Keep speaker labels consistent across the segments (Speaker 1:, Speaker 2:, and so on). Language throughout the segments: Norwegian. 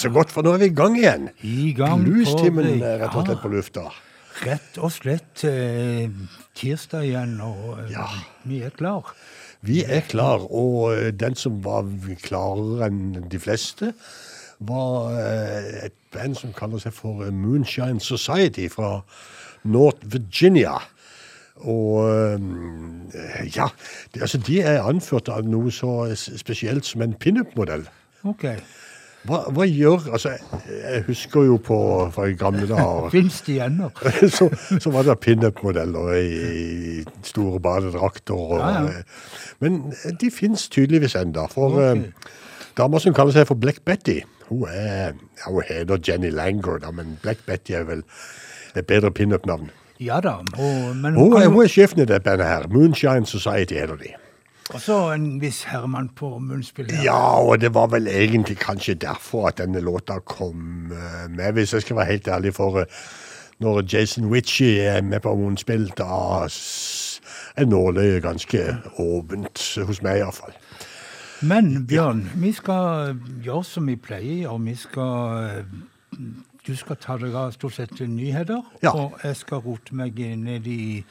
Speaker 1: så godt, for nå er vi i gang igjen.
Speaker 2: I gang på
Speaker 1: Bluestimen er rett og slett på lufta.
Speaker 2: Rett og slett eh, tirsdag igjen, og eh,
Speaker 1: Ja.
Speaker 2: vi er klar.
Speaker 1: Vi er klar, og eh, den som var klarere enn de fleste, var eh, et band som kaller seg for eh, Moonshine Society fra North Virginia. Og eh, ja, det, altså de er anført av noe så spesielt som en pinup-modell.
Speaker 2: Ok.
Speaker 1: Hva, hva gjør Altså, jeg- husker jo på fra gamle dager
Speaker 2: Fins de ennå?
Speaker 1: så, så var det pinup-modeller i, store badedrakter. Og,
Speaker 2: Ja, ja.
Speaker 1: Men de fins tydeligvis enda. For
Speaker 2: okay.
Speaker 1: eh, dama som kaller seg for Black Betty, hun er ja, Hun heter Jenny Langer, da, men Black Betty er vel et bedre pinup-navn.
Speaker 2: Ja da. Og, men
Speaker 1: Hun,
Speaker 2: kan
Speaker 1: er- hun er sjefen i det bandet her. Moonshine Society heter de.
Speaker 2: Også en viss Herman på munnspill her.
Speaker 1: Ja, og det var vel egentlig kanskje derfor at denne låta kom eh, med, hvis jeg skal være helt ærlig. For eh, når Jason Witchy er med på munnspill, da er nåløyet ganske åpent, hos meg iallfall.
Speaker 2: Men Bjørn, vi skal gjøre som vi pleier, og vi skal eh, Du skal ta deg av stort sett nyheter,
Speaker 1: Ja.
Speaker 2: og jeg skal rote meg ned i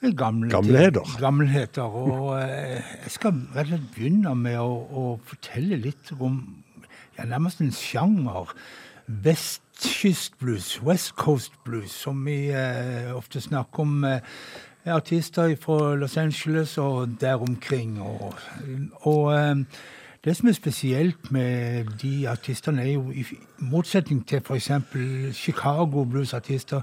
Speaker 2: gamle
Speaker 1: Gamleheter.
Speaker 2: gammelheter. Og eh, jeg skal rett og slett begynne med å, å fortelle litt om ja, nærmest en sjanger. Vestkystblues, West Coast Blues, som vi eh, ofte snakker om. Eh, artister fra Los Angeles og der omkring. Og, og eh, det som er spesielt med de artistene, er jo i motsetning til f.eks. Chicago bluesartister,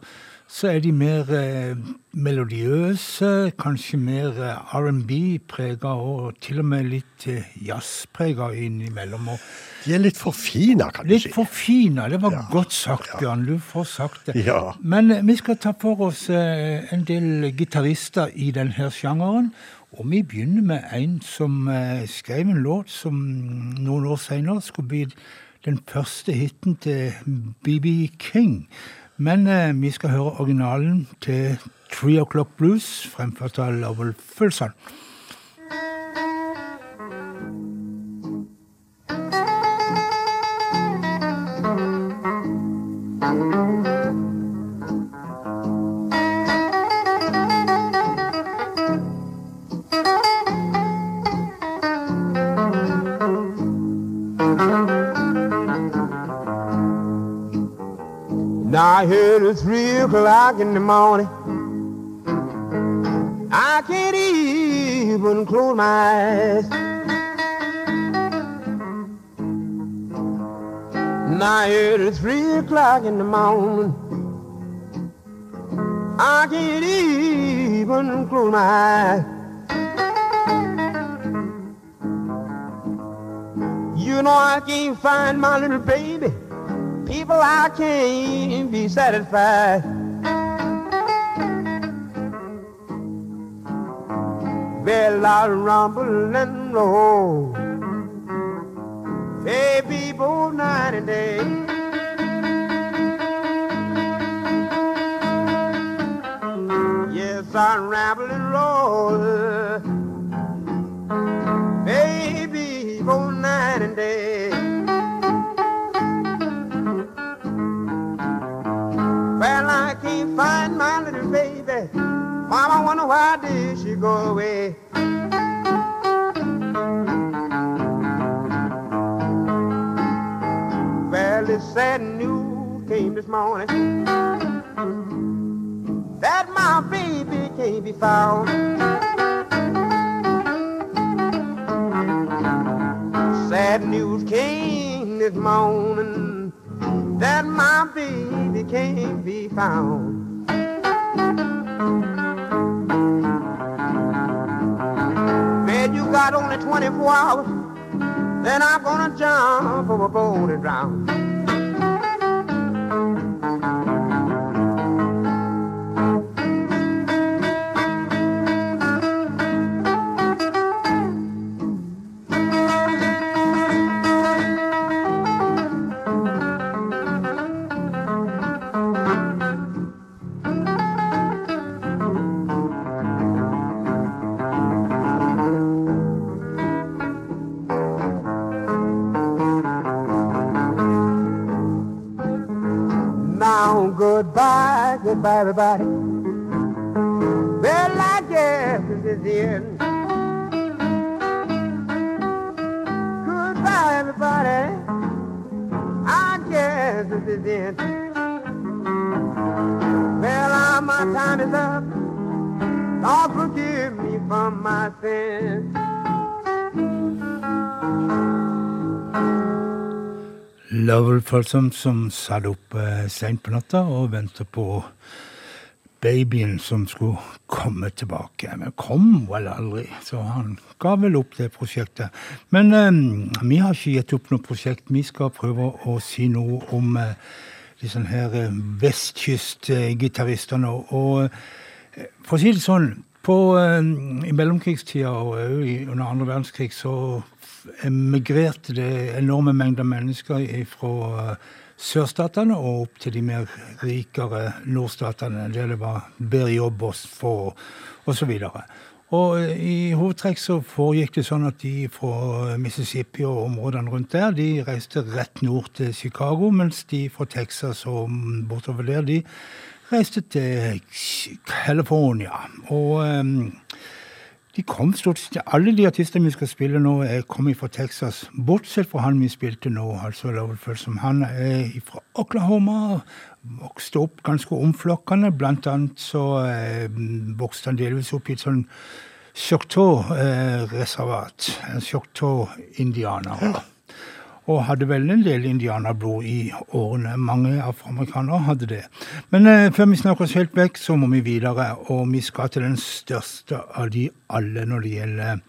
Speaker 2: så er de mer eh, melodiøse, kanskje mer eh, R&B-prega, og til og med litt eh, jazz-prega innimellom. Og
Speaker 1: De er litt forfina, kan du
Speaker 2: litt
Speaker 1: si.
Speaker 2: forfina. Det var
Speaker 1: Ja,
Speaker 2: godt sagt, Bjørn. Du får sagt det.
Speaker 1: Ja.
Speaker 2: Men eh, vi skal ta for oss eh, en del gitarister i denne sjangeren. Og vi begynner med en som eh, skrev en låt som noen år senere skulle bli den første hiten til BB King. Men eh, vi skal høre originalen til Three O'Clock Blues, fremført av Lovell Fulson.
Speaker 3: I heard it three o'clock in the morning. I can't even close my eyes. Now I heard it three o'clock in the morning. I can't even close my eyes. You know I can't find my little baby. People, I can't be satisfied. Well, I rumble and roll. Hey, people, night and day. Yes, I ramble and roll. Find my little baby. Mama wonder why did she go away? Well, this sad news came this morning that my baby can't be found. Sad news came this morning that my baby can't be found. Well, you got only 24 hours, then I'm gonna jump overboard and drown. Everybody. Well, I guess this is the end. Goodbye, everybody. I guess this is the end. Well, my time is up. Lord, forgive me for my sins.
Speaker 2: Lovell Folsom som satt opp eh, seint på natta og ventet på babyen som skulle komme tilbake. Men kom vel aldri, så han ga vel opp det prosjektet. Men eh, vi har ikke gitt opp noe prosjekt. Vi skal prøve å si noe om eh, disse her eh, vestkystgitaristene. Og eh, for å si det sånn, på, eh, i mellomkrigstida og under andre verdenskrig så emigrerte det enorme mengder mennesker fra sørstatene og opp til de mer rikere nordstatene, der det var bedre jobb å få, osv. Og I hovedtrekk så foregikk det sånn at de fra Mississippi og områdene rundt der, de reiste rett nord til Chicago, mens de fra Texas og bortover der, de reiste til California. Og um, de kom stort sett Alle de artistene vi skal spille nå, er kommet fra Texas. Bortsett fra han vi spilte nå, altså Lovell som Han er fra Oklahoma. Vokste opp ganske omflokkende. Blant annet så eh, vokste han delvis opp i et sånn Choctaw-reservat. Eh, Choctaw-indianere. Og hadde vel en del indianerblod i årene. Mange afroamerikanere hadde det. Men eh, før vi snakker oss helt vekk, så må vi videre. Og vi skal til den største av de alle når det gjelder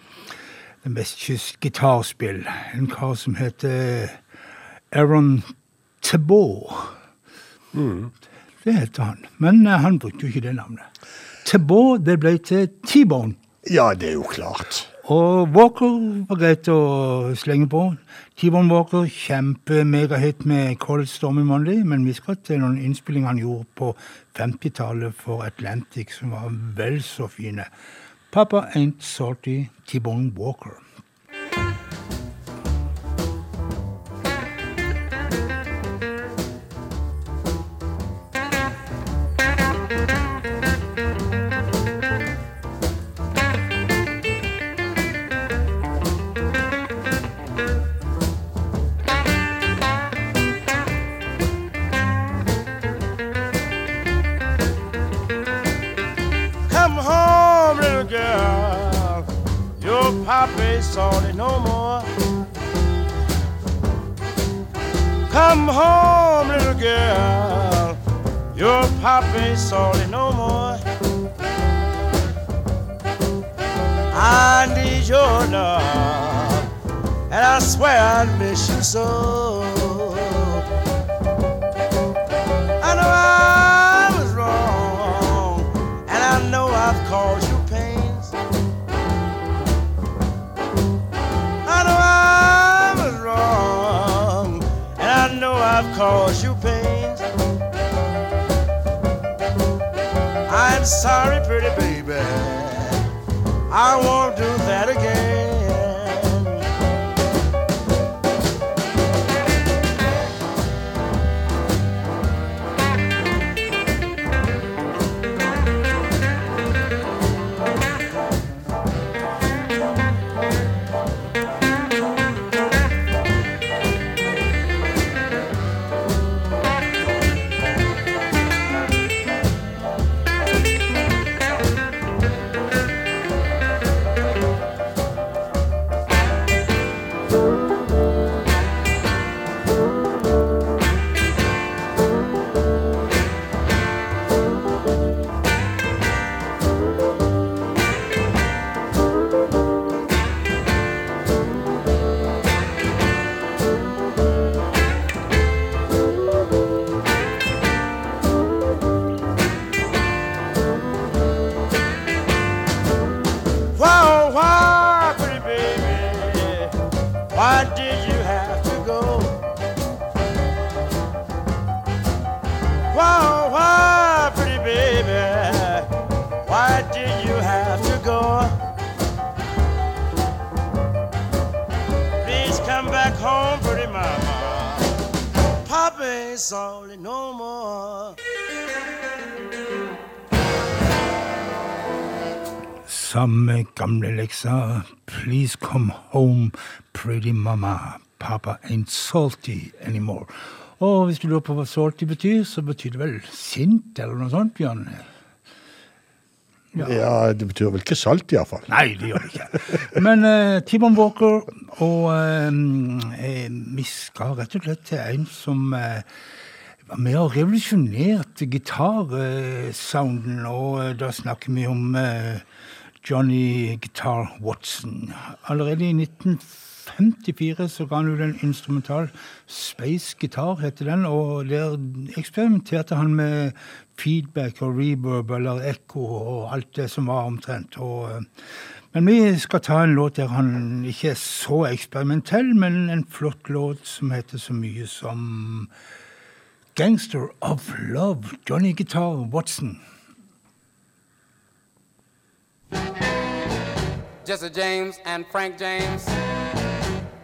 Speaker 2: den vestkyst gitarspill. En kar som heter Aaron Tebow. Det heter han. Men eh, han brukte jo ikke det navnet. Tebow, det ble til T-Bone.
Speaker 1: Ja, det er jo klart.
Speaker 2: Og Walker var greit å slenge på. T-Bone Walker, kjempe-megahit med Cold Stormy Monday, men vi skal til noen innspillinger han gjorde på 50-tallet for Atlantic, som var vel så fine. Papa Ain't Salty, T-Bone Walker.
Speaker 4: Sorry no more. Come home, little girl. Your papa's sorry no more. I need your love, and I swear I miss you so. I know I was wrong, and I know I've caused I've caused you pains. I'm sorry, pretty baby. I won't do that again.
Speaker 2: Samme gamle leksa. Please come home, pretty mama. Papa ain't salty anymore. Og hvis du lurer på hva salty betyr, så betyr det vel sint, eller noe sånt, Bjørn?
Speaker 1: Ja, det betyr vel ikke salt, iallfall.
Speaker 2: Nei, det gjør det ikke. Men uh, T-Bone Walker og eh, eh, vi skal rett og slett til en som uh, var med og revolusjonerte gitarsounden, og eh, da snakker vi om eh, Johnny Guitar Watson. Allerede i 1954 så ga han ut en instrumental Space Guitar, heter den, og der eksperimenterte han med feedback og reverb eller ekko og alt det som var omtrent. Og, eh, men vi skal ta en låt der han ikke er så eksperimentell, men en flott låt som heter så mye som Gangster of Love, Johnny Guitar Watson.
Speaker 5: Jesse James and Frank James,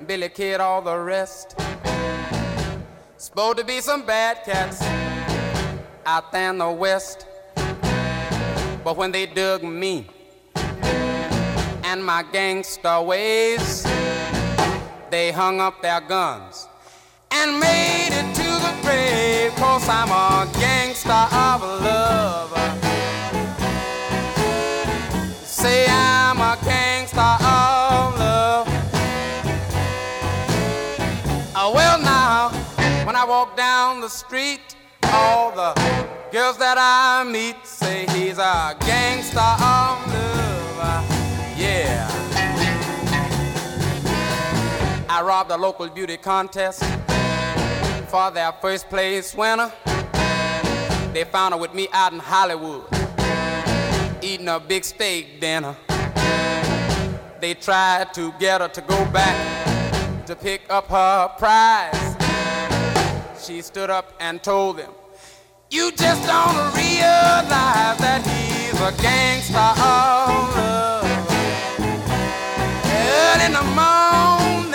Speaker 5: Billy Kid, all the rest. Supposed to be some bad cats out there in the West. But when they dug me and my gangster ways, they hung up their guns and made it to the grave. Cause I'm a gangster of love. Say I'm a gangster of love. Oh, well, now, when I walk down the street, all the girls that I meet say he's a gangster of love. Uh, yeah. I robbed a local beauty contest for their first place winner. They found her with me out in Hollywood, eating a big steak dinner. They tried to get her to go back to pick up her prize. She stood up and told them, You just don't realize that he's a gangster of love. Early in the morning,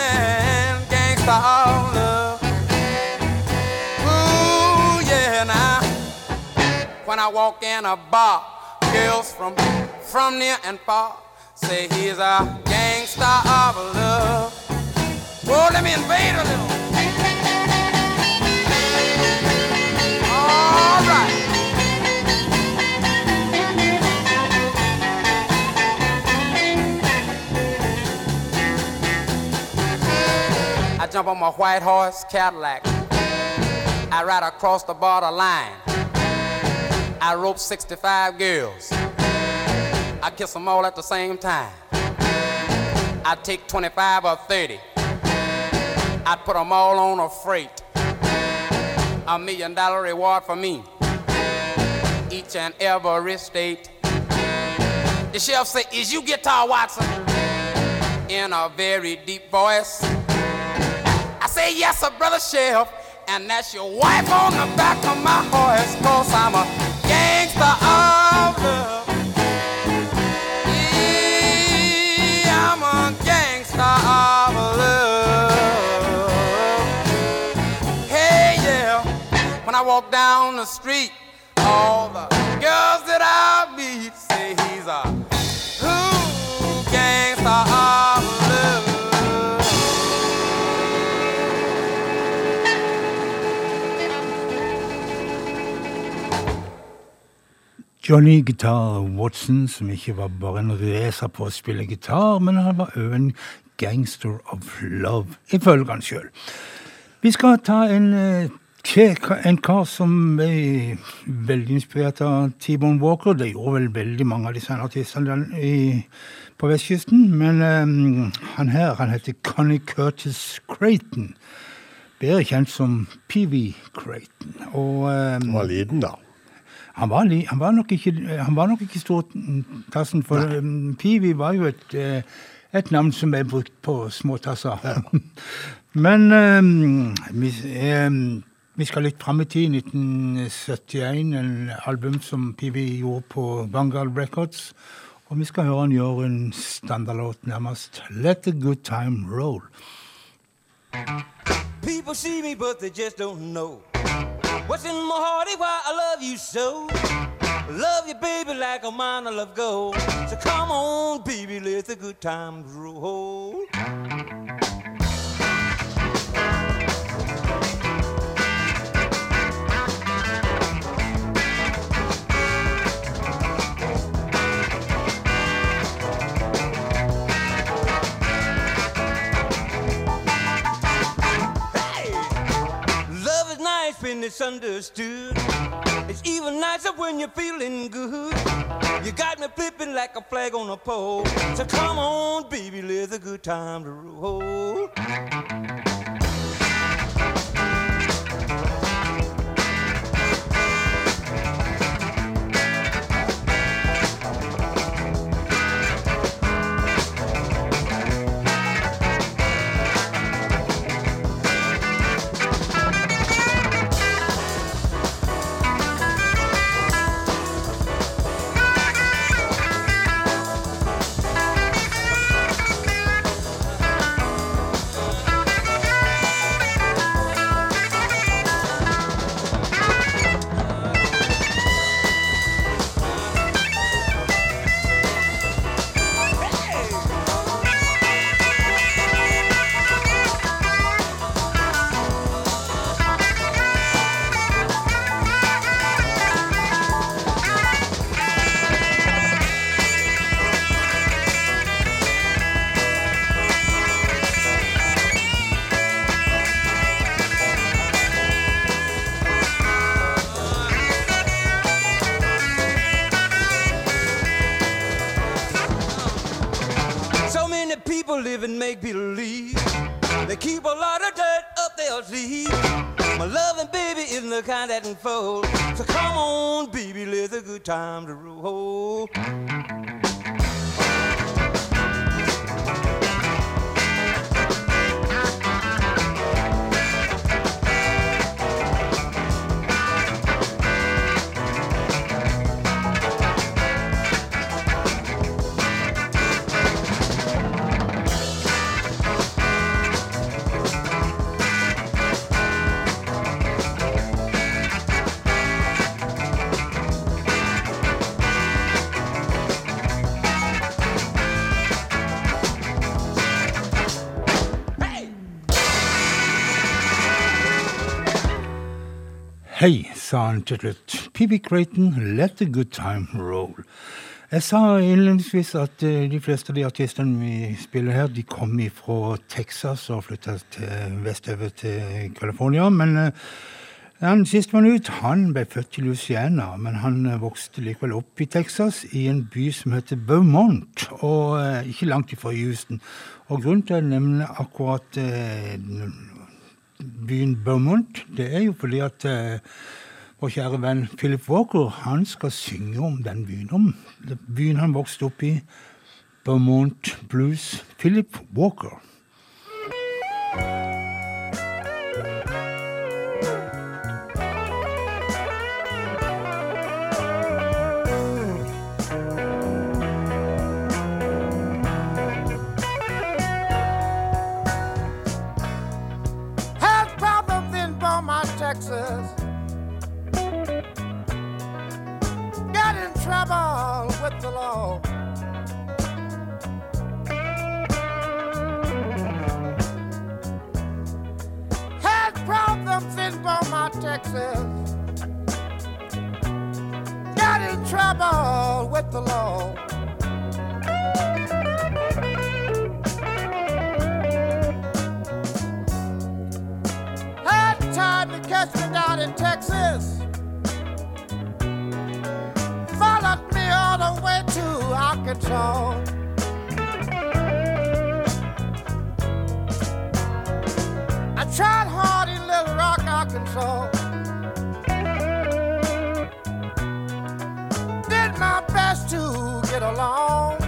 Speaker 5: gangster of love. Ooh, yeah, now. When I walk in a bar, girls from from near and far say he's a gangster of love. Oh, let me invade a little. All right. I jump on my white horse Cadillac. I ride across the border line. I rope 65 girls. I kiss them all at the same time. I take 25 or 30. I put them all on a freight. A million dollar reward for me. Each and every state. The sheriff say, is you Guitar Watson? In a very deep voice. I say, yes, sir, brother sheriff. And that's your wife on the back of my horse. Cause I'm a gangster of love. Yeah, I'm a gangster of love. Hey, yeah. When I walk down the street, all the girls that I meet say he's a
Speaker 2: Johnny Guitar Watson, som ikke var bare en racer på å spille gitar, men han var òg en gangster of love, ifølge han sjøl. Vi skal ta en, eh, en kar som er veldig inspirert av T-Bone Walker. Det gjorde vel veldig mange av disse artistene på vestkysten. Men um, han her, han heter Connie Curtis Creighton. Bedre kjent som PV Creighton. Og um,
Speaker 1: Han var liten, da.
Speaker 2: Han var, li, han var nok ikke, han var nok ikke stortassen, for um, Pivi var jo et, eh, et navn som er brukt på småtasser. Men um, vi, um, vi skal litt fram i tid, 1971, en album som Pivi gjorde på Vanguard Records. Og vi skal høre han gjøre en standardlåt nærmest, Let the Good Time Roll.
Speaker 6: People see me, but they just don't know
Speaker 7: What's in my heart is why I love you so. Love you, baby, like a mine I love gold. So come on, baby, let the good times roll. It's. It's even nicer when you're feeling good. You got me flipping like a flag on a pole. So come on, baby, let the good time to roll. Make believe. They keep a lot of dirt up their sleeve. My loving baby isn't the kind that unfolds. So come on, baby, let the good time to roll.
Speaker 2: Hei, sa han til slutt. P.B. Creighton, let the good time roll. Jeg sa innledningsvis at eh, de fleste av de artistene vi spiller her, de kom fra Texas og flytta vestover til California. Men eh, han sistemann ut, han ble født i Louisiana, men han eh, vokste likevel opp i Texas, i en by som heter Beaumont, og ikke langt ifra Houston. Og grunnen til å nevne akkurat byen Beaumont, det er jo fordi at eh, vår kjære venn Philip Walker han skal synge om den byen. Om byen han vokste opp i. Beaumont Blues. Philip Walker.
Speaker 3: The law. Had problems in Beaumont, Texas. Got in trouble with the law. Had time to catch me down in Texas. I tried hard in Little Rock, Arkansas. Did my best to get along.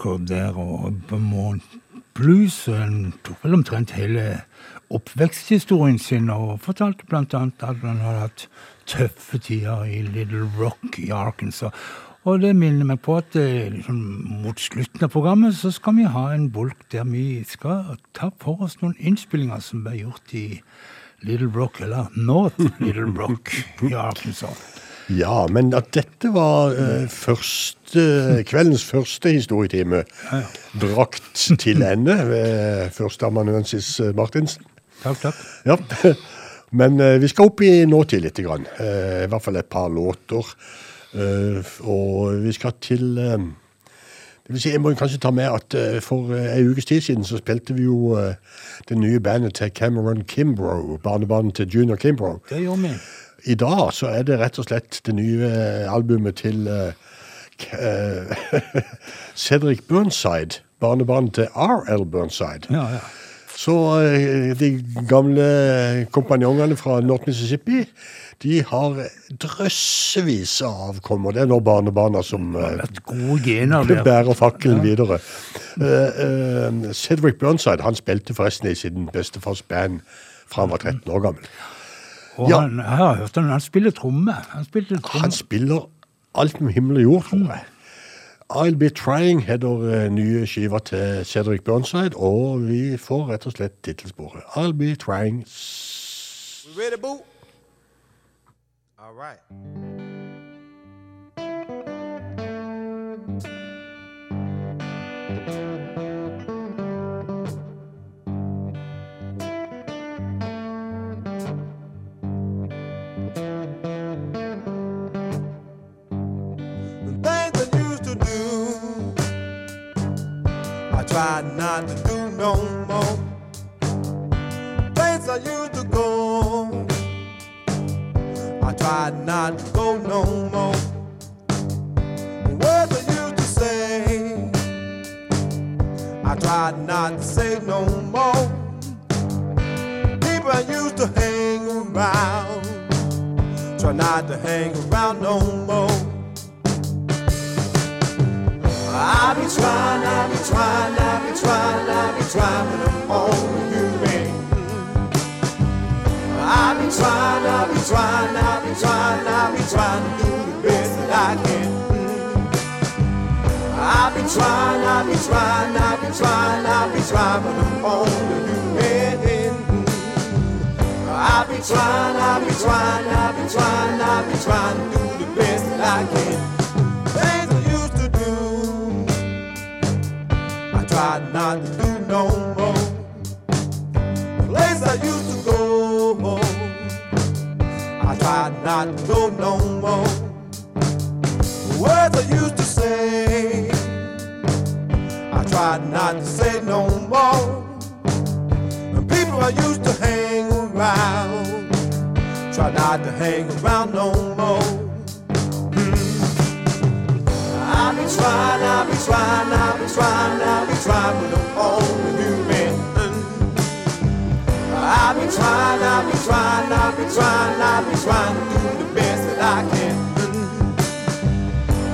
Speaker 2: Walker der, og Vermont Blues. Han tok vel omtrent hele oppveksthistorien sin, og fortalte annet at han hadde hatt tøffe tider i Little Rock i Arkansas. Og det minner meg på at eh, liksom, mot slutten av programmet så skal vi ha en bolk der vi skal ta for oss noen innspillinger som ble gjort i Little Rock, eller North Little Rock i Arkansas.
Speaker 1: Ja, men at dette var uh, første, kveldens første historietime brakt til ende ved førsteamanuensis eh, Martinsen.
Speaker 2: Takk, takk.
Speaker 1: Ja, men uh, vi skal opp i nåtid litt. Grann. Uh, I hvert fall et par låter. Og vi skal til det vil si, Jeg må kanskje ta med at for ei ukes tid siden så spilte vi jo det nye bandet til Cameron Kimbrough, barnebarnet til Junior Kimbrough.
Speaker 2: Det gjorde vi.
Speaker 1: I dag så er det rett og slett det nye albumet til uh, Cedric Burnside, barnebarnet til R.L. Burnside.
Speaker 2: Ja, ja.
Speaker 1: Så uh, de gamle kompanjongene fra North Mississippi, de har drøssevis av avkommer. Det er nå barnebarna som
Speaker 2: der.
Speaker 1: bærer fakkelen videre. Eh, eh, Cedric Burnside han spilte forresten i sin bestefars band fra han var 13 år gammel.
Speaker 2: Og
Speaker 1: Ja.
Speaker 2: han, jeg har hørt han, han spiller tromme. Han spilte tromme.
Speaker 1: Han spiller alt med himmel og jord, tror jeg. I'll Be Trying heter eh, nye skiva til Cedric Burnside, og vi får rett og slett tittelsporet. I'll Be Trying
Speaker 3: We ready, boo? All right. Try not to do no more. Place I used to go, I try not to go no more. Words I used to say, I try not to say no more. People I used to hang around, try not to hang around no more. I be trying, I be trying, I be trying, I be trying, but I'm only human. I be trying, I be trying, I be trying, I be trying to do the best that I can. I be trying, I be trying, I be trying, I be trying, but I'm only human. I be trying, I be trying, I be trying, I be trying to do the best that I can. I try not to do no more. Place I used to go, I try not to go no more. Words I used to say, I try not to say no more. And people I used to hang around, try not to hang around no more. I be trying, I be trying, I be trying, I be trying, but I'm only human. I be trying, I be trying, I be trying, I be trying to do the best that I can.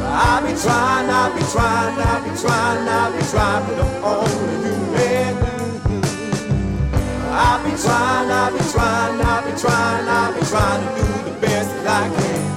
Speaker 3: I be trying, I be trying, I be trying, I be trying, but I'm only human. I be trying, I be trying, I be trying, I be trying to do the best that I can.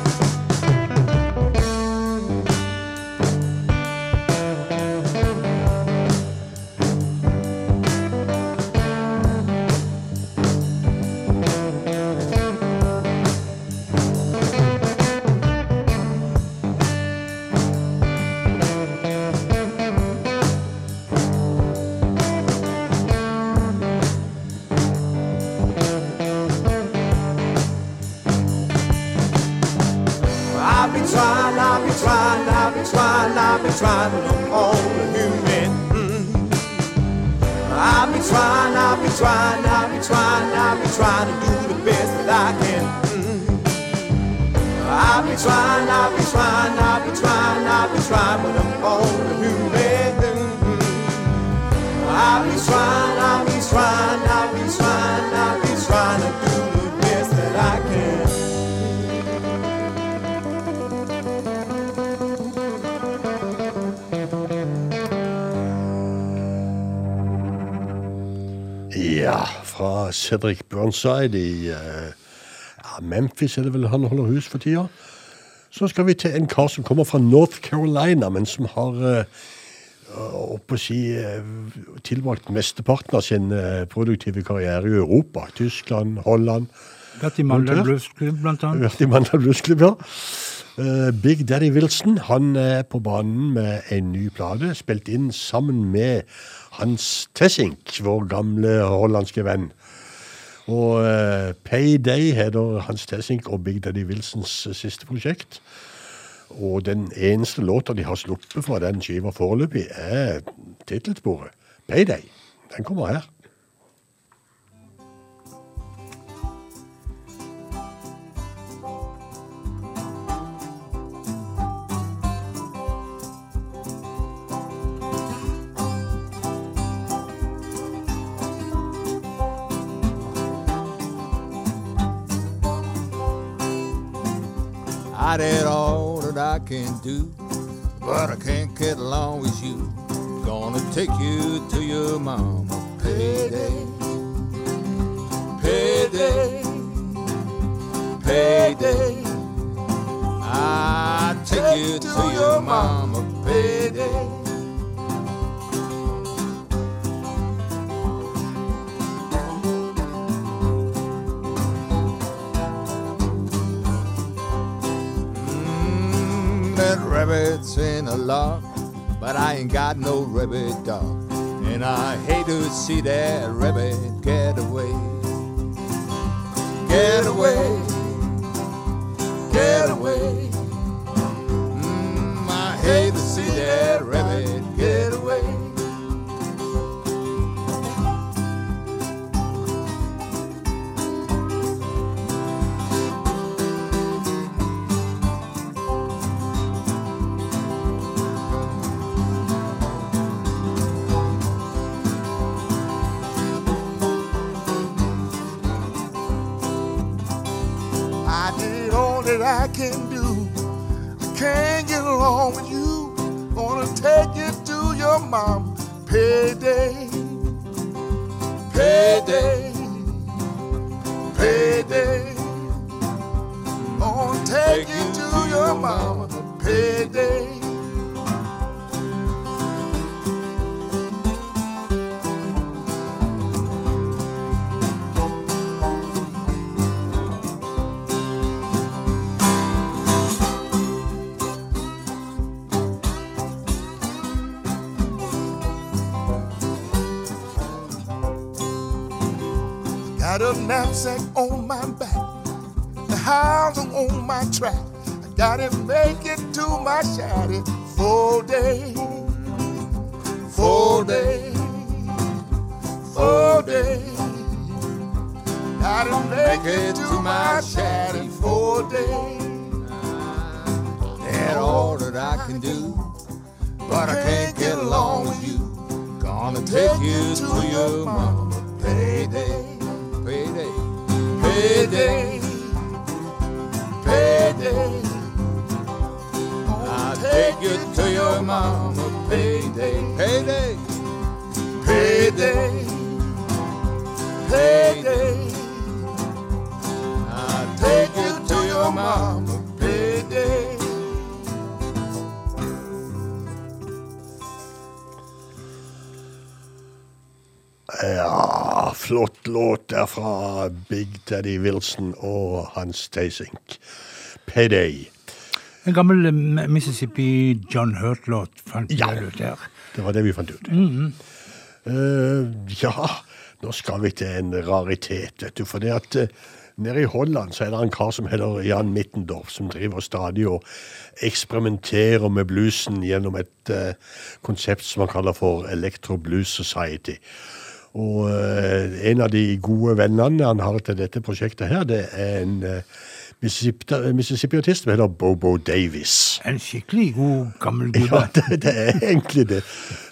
Speaker 1: Fra Cedric Burnside i eh, ja, Memphis, er det vel han holder hus for tida. Så skal vi til en kar som kommer fra North Carolina, men som har eh, oppe å si, eh, tilbrakt mesteparten av sin produktive karriere i Europa. Tyskland, Holland.
Speaker 2: Vært i Mandal Blues Club, blant annet.
Speaker 1: Vært i Mandal Bluesklubb, ja. Big Daddy Wilson han er på banen med en ny plate, spilt inn sammen med Hans Tessink, vår gamle hollandske venn. Og uh, Payday heter Hans Tessink og Big Daddy Wilsons eh, siste prosjekt. Og den eneste låta de har sluppet fra den skiva foreløpig, er tittelsporet. Payday. Den kommer her.
Speaker 8: I did all that I can do, but I can't get along with you. Gonna take you to your mama. Payday, payday, payday. I take you to your mama. Payday. Rabbit's in a lock, but I ain't got no rabbit dog. And I hate to see that rabbit get away. Get away. Get away. Mm, I hate to see that rabbit get away. Your mom. Payday. Payday. Payday. Gonna take you to your mama. Payday. Track. I gotta make it to my shady full day, full day, full day. Gotta make it to my shady full day. That's all that I can do, but I can't get along with you. Gonna take you to your mama. Payday, payday, payday, payday. I'll take you to your mama. Payday, payday, payday, payday. I'll take you to your mama. Payday.
Speaker 1: Ja, flott låt der fra Big Daddy Wilson og Hans Tazink. Payday.
Speaker 2: En gammel eh, Mississippi John Hurt-låt fant
Speaker 1: Ja.
Speaker 2: jeg ut der.
Speaker 1: Det var det vi fant ut. Eh, ja, nå skal vi til en raritet, vet du. For det at eh, nede i Holland så er det en kar som heter Jan Mittendorf, som driver stadig og eksperimenterer med bluesen gjennom et uh, konsept som han kaller for Electro Blues Society. Og en av de gode vennene han har til dette prosjektet her, det er en Mississippi-artist som heter Bobo Davis.
Speaker 2: En skikkelig god gammel
Speaker 1: Ja, det, det er egentlig det.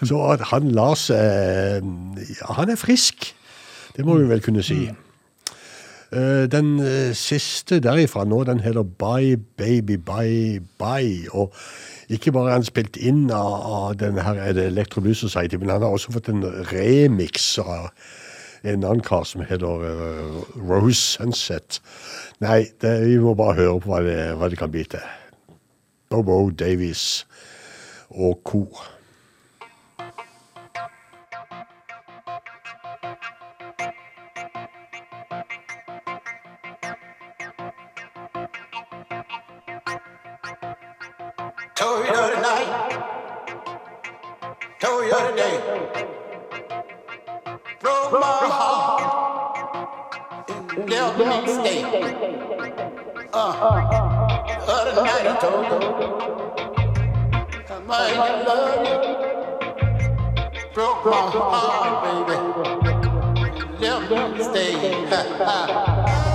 Speaker 1: Så at han lar seg Ja, han er frisk. Det må vi vel kunne si. Eh, Den eh, siste derifra nå, den heter Bye Baby Bye Bye. Og ikke bare er han spilt inn av, av denne her er det Electro Blues Society, men han har også fått en remix av en annen kar som heter uh, Rose Sunset. Nei, det, vi må bare høre på hva det, hva det kan bli til. Bobo Davies og co.
Speaker 9: Broke my heart, baby. Left me stay.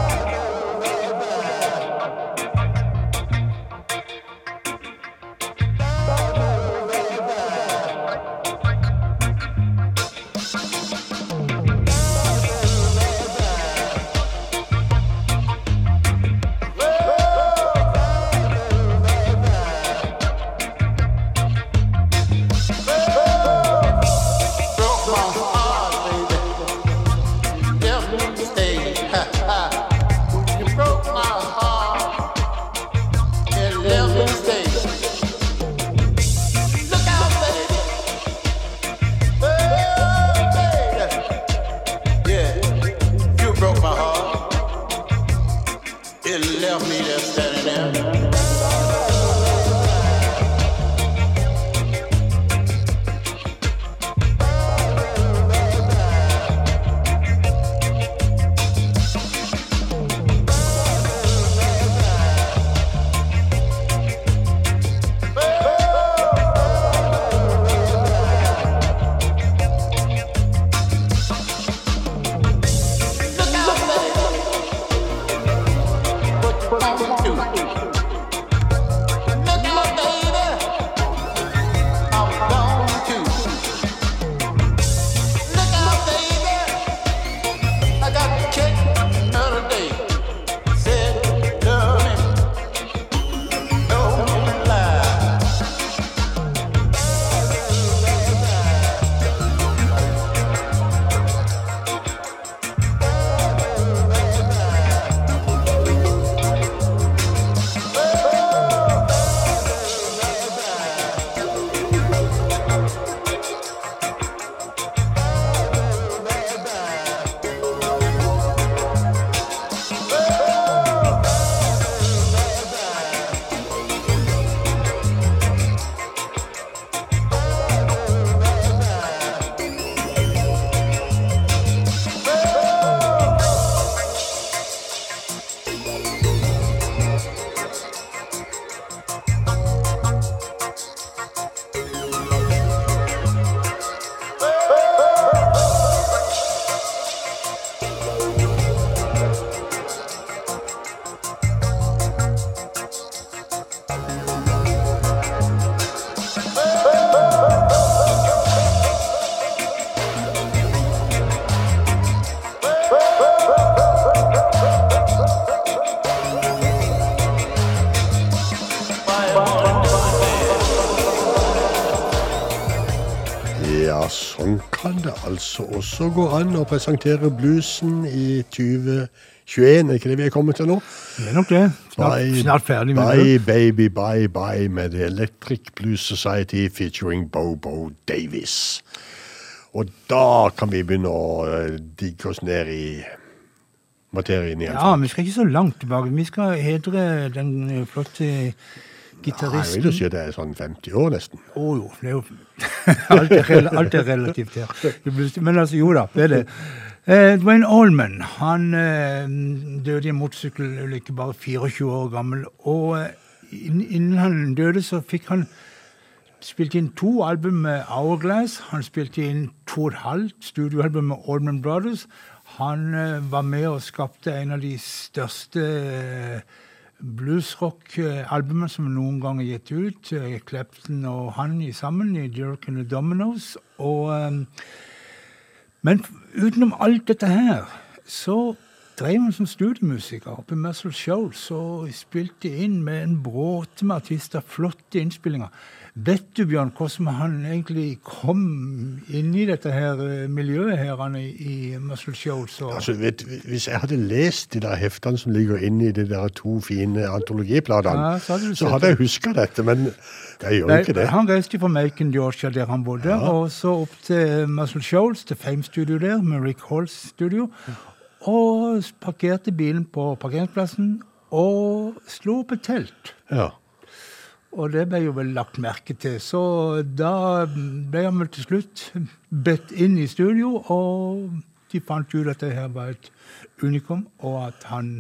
Speaker 1: altså også gå an å presentere bluesen i 2021. Er ikke det vi er kommet til nå?
Speaker 2: Det er nok det. Snart, snart ferdig med
Speaker 1: bye,
Speaker 2: det.
Speaker 1: baby, bye, bye med The Electric Blues Society featuring Bobo Davis. Og da kan vi begynne å eh, digge oss ned i materien igjen.
Speaker 2: Ja, vi skal ikke så langt tilbake. Vi skal hedre den flotte flotte
Speaker 1: Ja, jeg vil jo
Speaker 2: gitaristen.
Speaker 1: si det er sånn 50 år nesten.
Speaker 2: Å jo, det er jo alt, er, alt er relativt her. Men altså, jo da, det er det. Eh, Dwayne Allman han eh, døde i en motorsykkelulykke bare 24 år gammel. Og eh, innen han døde, så fikk han spilt inn to album med Hourglass. Han spilte inn to og et halvt studioalbum med Allman Brothers. Han eh, var med og skapte en av de største eh, bluesrock-albumene som noen gang er gitt ut. Clapton og han i sammen i Jerk and the Dominoes. Og, eh, men utenom alt dette her, så drev han som studiemusiker oppe i Muscle Shoals og spilte inn med en bråte med artister. Flotte innspillinger. Vet du, Bjørn, hvordan han egentlig kom inn i dette her eh, miljøet her er i Muscle Shoals? Og,
Speaker 1: Altså, vet, hvis jeg hadde lest de der heftene som ligger inne i de der to fine antologiplatene,
Speaker 2: Ja, så hadde
Speaker 1: så hadde jeg huska dette, men jeg gjør
Speaker 2: Nei,
Speaker 1: ikke det.
Speaker 2: Han reiste fra Macon, Georgia, der han bodde, og så opp til Muscle Shoals, til Fame Studio der, med Rick Halls studio. Og parkerte bilen på parkeringsplassen og slo opp et telt.
Speaker 1: Ja.
Speaker 2: Og det ble jo vel lagt merke til. Så da ble han vel til slutt bedt inn i studio, og de fant ut at det her var et unikum, og at han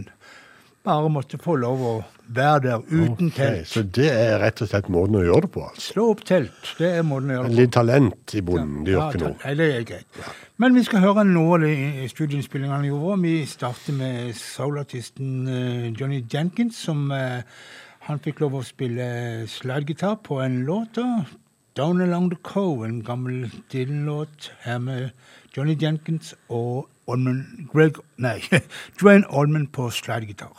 Speaker 2: bare måtte få lov å være der uten
Speaker 1: okay,
Speaker 2: telt.
Speaker 1: Så det er rett og slett måten å gjøre det på, altså.
Speaker 2: Slå opp telt, det er måten å gjøre det på.
Speaker 1: Litt talent i bonden, det gjør
Speaker 2: Ja,
Speaker 1: ikke noe.
Speaker 2: Nei, det er greit. Men vi skal høre noe av de studieinnspillingene han gjorde. Vi starter med soulartisten eh, Johnny Jenkins, som eh, han fikk lov å spille slidegitar på en låt. da. Down Along the Cove, en gammel Dylan-låt her med Johnny Jenkins og Allman Greg Nei, Dwayne Oldman på slidegitar.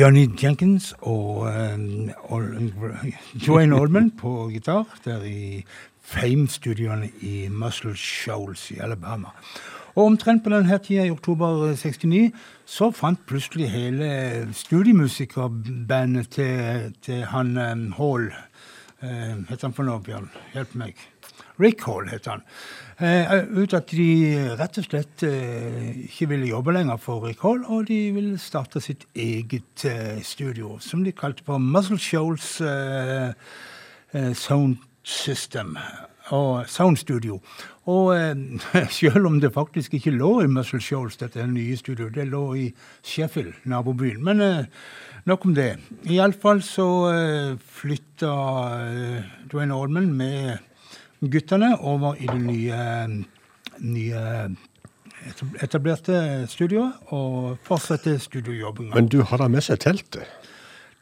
Speaker 2: Johnny Jenkins og um, Joanne Oldman på gitar der i Fame-studioene i Muscle Shoals i Alabama. Og omtrent på denne tida, i oktober 69, så fant plutselig hele studiemusikerbandet til, til han um, Hall uh, Heter han for noe, Bjørn? Hjelp meg. Rick Hall het han. Eh, ut at de rett og slett eh, ikke ville jobbe lenger for Rick Hall, og de ville starte sitt eget eh, studio, som de kalte for Muscle Shoals Sound System. Og Sound Studio. Og selv om det faktisk ikke lå i Muscle Shoals, dette nye studioet, det lå i Sheffield, nabobyen. Men nok om det. Iallfall så eh, flytta eh, Dwayne Allman med guttene over i det nye, nye etablerte studioet og fortsette studiojobbinga.
Speaker 1: Men du hadde med seg teltet?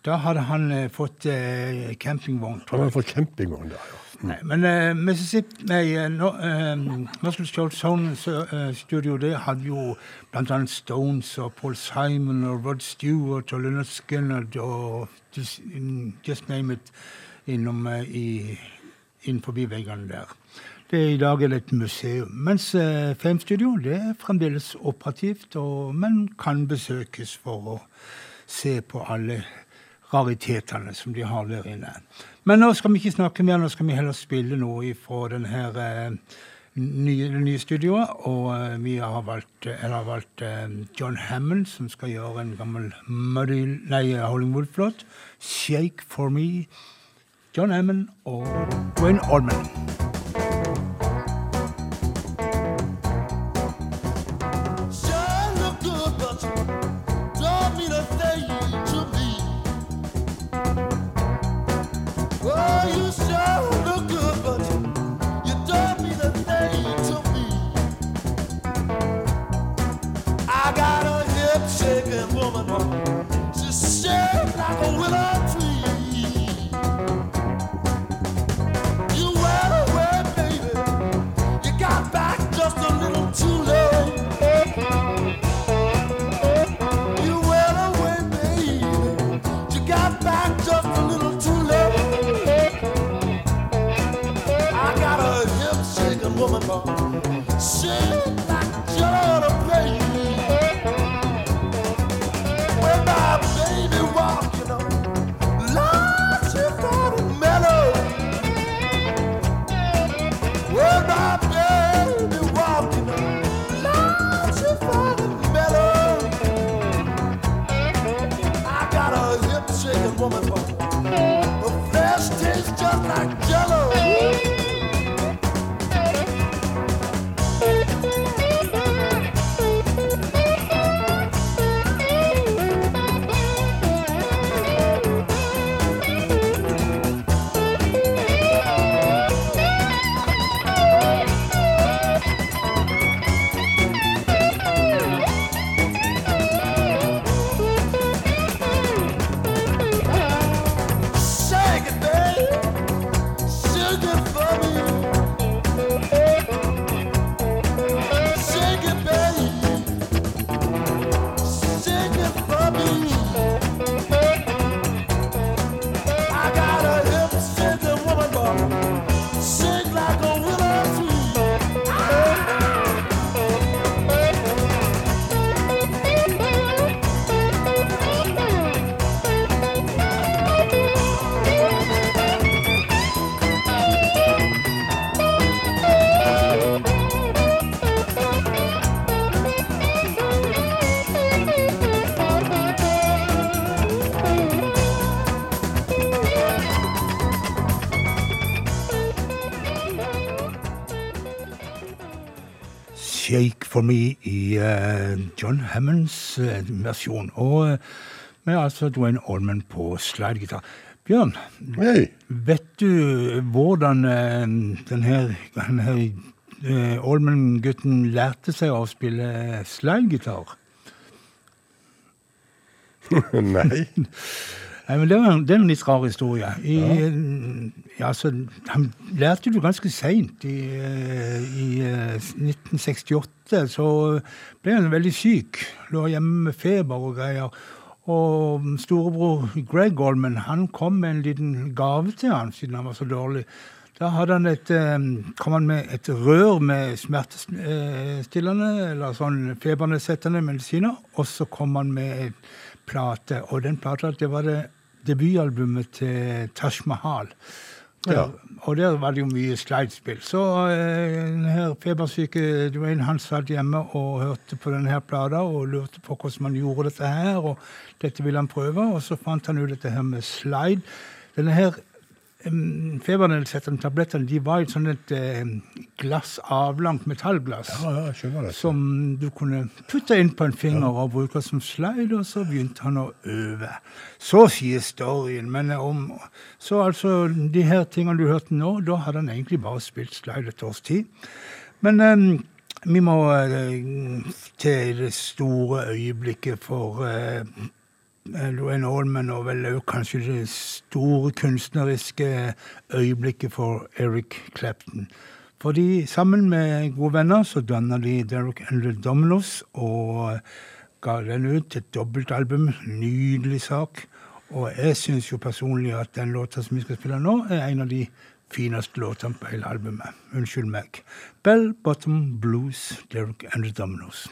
Speaker 2: Da hadde han eh, fått eh, campingvogn,
Speaker 1: Han
Speaker 2: jeg.
Speaker 1: fått campingvogn da, ja.
Speaker 2: Nei, men eh, Mississippi Nei, no, eh, Muscle Shoals Sound eh, Studio det hadde jo annet Stones og Paul Simon og Rod Stewart og Leonard Skinner og just, mm, just name it innom eh, i, innenfor veggene der. Det, I dag er det et museum. Mens eh, Filmstudio det er fremdeles operativt, og, men kan besøkes for å se på alle raritetene som de har der inne. Men nå skal vi ikke snakke mer, nå skal vi heller spille noe fra denne her, eh, nye, det nye studioet. Og uh, vi har valgt, eller har valgt uh, John Hammond, som skal gjøre en gammel Muddy, nei, Hollingwood-flåt. 'Shake for me'. John Hammond og Wayne Allman.
Speaker 10: For Me i
Speaker 2: eh, John Hammonds eh, versjon. Og eh, med altså Dwayne Allman på slidegitar. Bjørn,
Speaker 1: hey.
Speaker 2: vet du hvordan denne, denne Allman-gutten lærte seg å spille slidegitar?
Speaker 1: Nei.
Speaker 2: Nei, men det, var, det er en litt rar historie. I, ja. Ja, så, han lærte det ganske seint, i, i 1968 etter så ble han veldig syk. Lå hjemme med feber og greier. Og storebror Greg Goldman han kom med en liten gave til han, siden han var så dårlig. Da han et, eh, kom han med et rør med smertestillende eller sånn febernedsettende medisiner. Og så kom han med en plate, og den plata det var det debutalbumet til Taj Mahal. Der,
Speaker 1: Ja.
Speaker 2: Og der var det jo mye slidespill. Så den her febersyke Dwayne han satt hjemme og hørte på denne her plata og lurte på hvordan man gjorde dette her, og dette ville han prøve, og så fant han ut dette her med slide. Denne her febernedsettende tablettene de var i et sånt et eh, glass, avlangt metallglass.
Speaker 1: Ja, ja.
Speaker 2: Som du kunne putte inn på en finger og bruke som slide, og så begynte han å øve. Så sier storyen. Men om Så altså, de her tingene du hørte nå, da hadde han egentlig bare spilt slide et års tid. Men um, vi må uh, til det store øyeblikket for eh, Louane Allman, og vel også kanskje det store kunstneriske øyeblikket for Eric Clapton. Fordi sammen med gode venner så danna de Derek and the Dominos og ga den ut et dobbeltalbum. Nydelig sak. Og jeg syns jo personlig at den låta som vi skal spille nå, er en av de fineste låtene på hele albumet. Unnskyld meg. Bell Bottom Blues, Derek and the Dominos.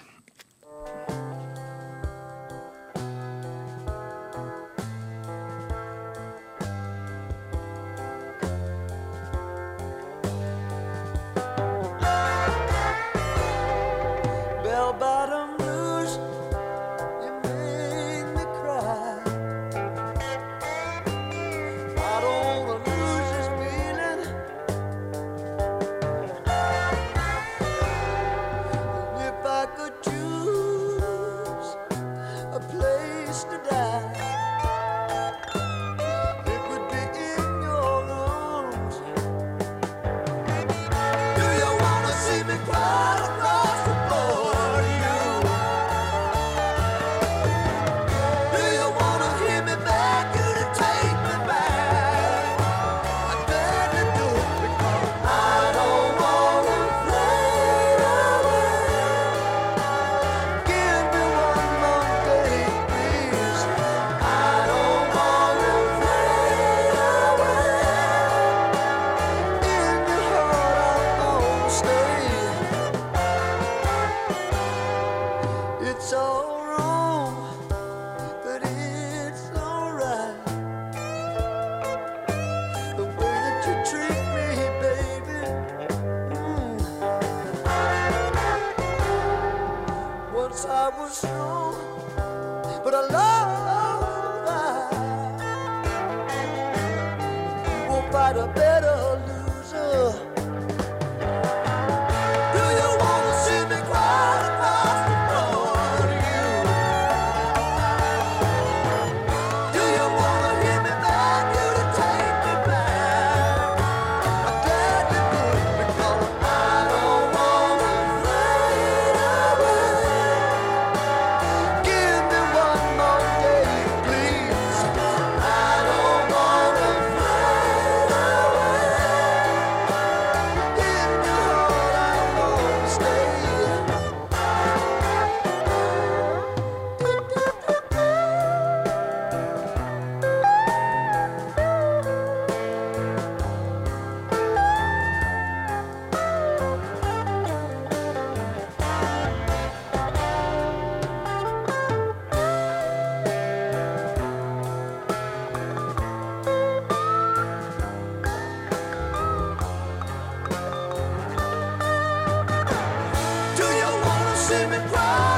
Speaker 11: See me cry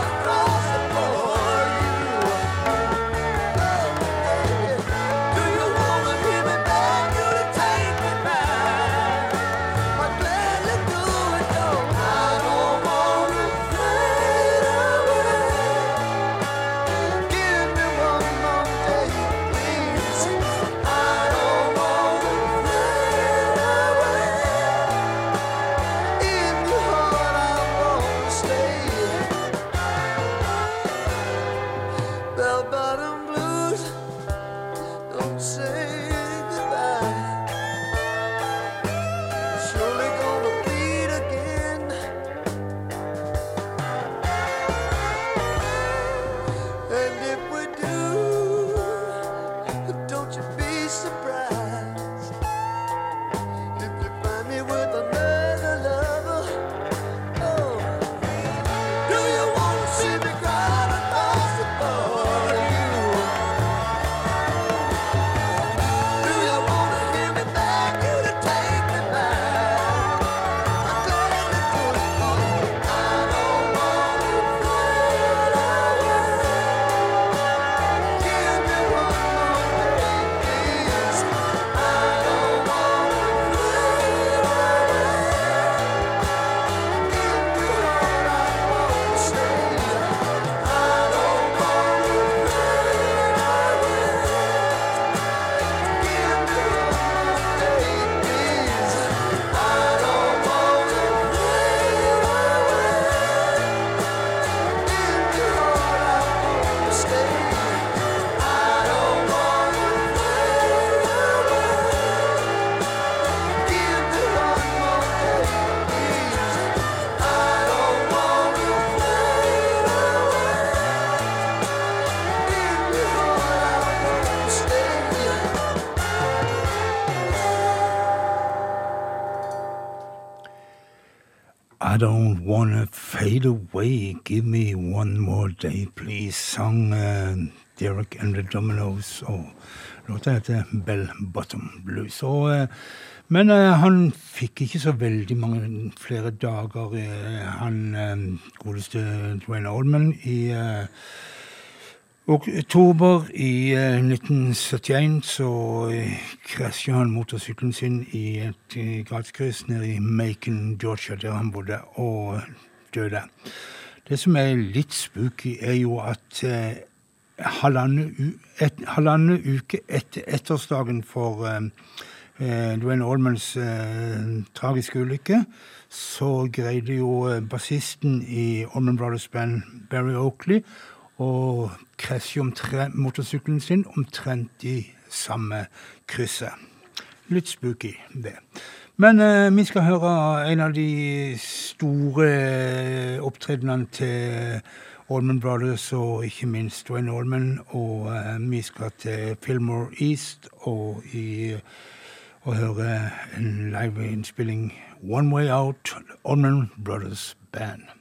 Speaker 11: don't wanna fade away, give me one more day, please,
Speaker 2: sang uh, Derek and the Dominoes. Og låta heter Bell Bottom Blues. Og, uh, men uh, han fikk ikke så veldig mange flere dager, eh, han eh, godeste Dwayne Oldman, i eh, oktober i eh, 1971 så eh, krasja han motorsykkelen sin i et gatekryss gatskryss nede i Macon, Georgia, der han bodde, og døde. Det som er litt spooky, er jo at eh, halvannen, uke etter ettårsdagen for eh, eh, Dwayne Allmans eh, tragiske ulykke, så greide jo eh, bassisten i Allman Brothers Band, Barry Oakley, å krasjer motorsykkelen sin omtrent i samme krysset. Litt spooky, det. Men eh, vi skal høre en av de store opptredenene til Allman Brothers, og ikke minst Dwayne Allman. Og eh, vi skal til Fillmore East og, i, og høre en liveinnspilling One Way Out, Allman Brothers Band.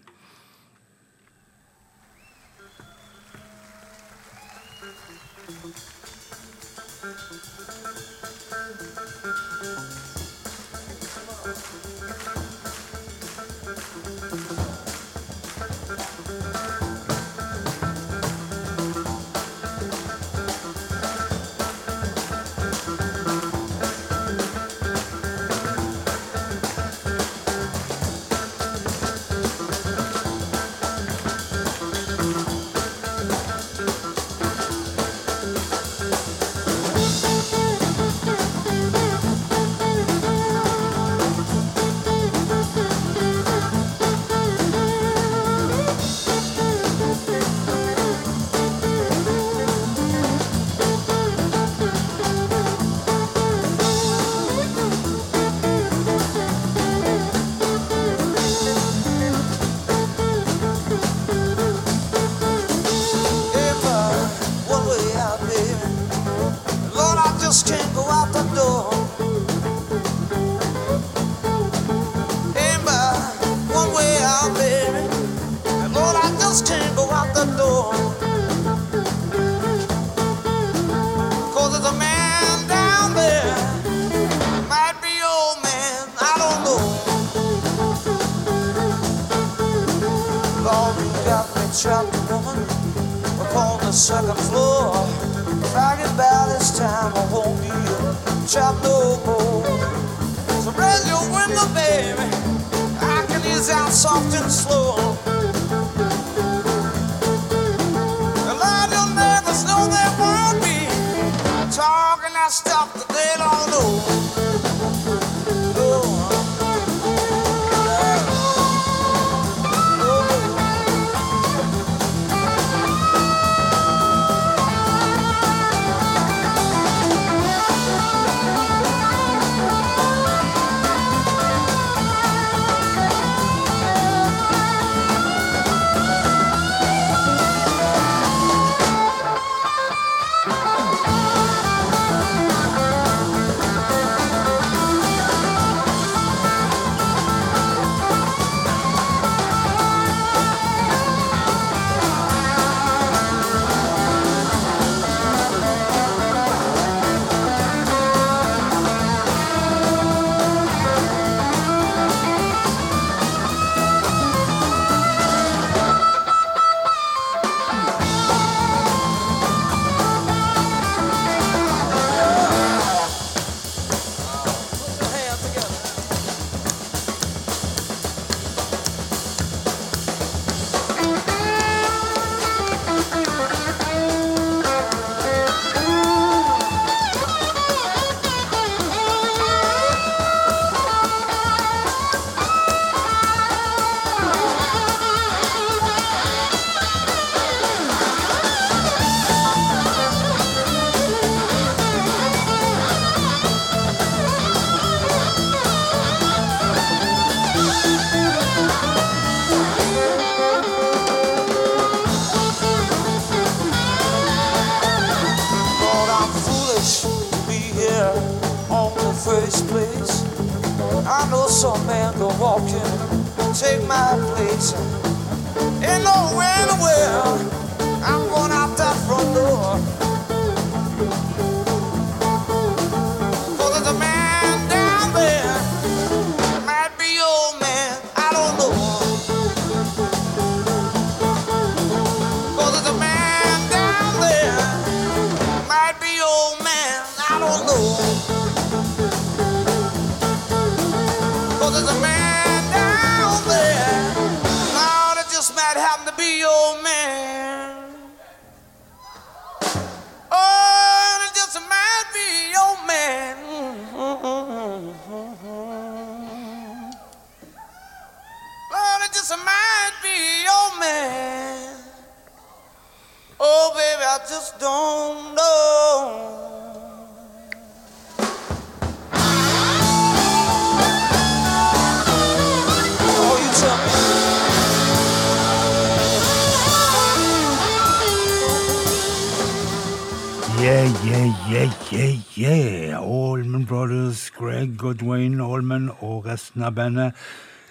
Speaker 2: Brothers, Greg og Dwayne Allman og resten av bandet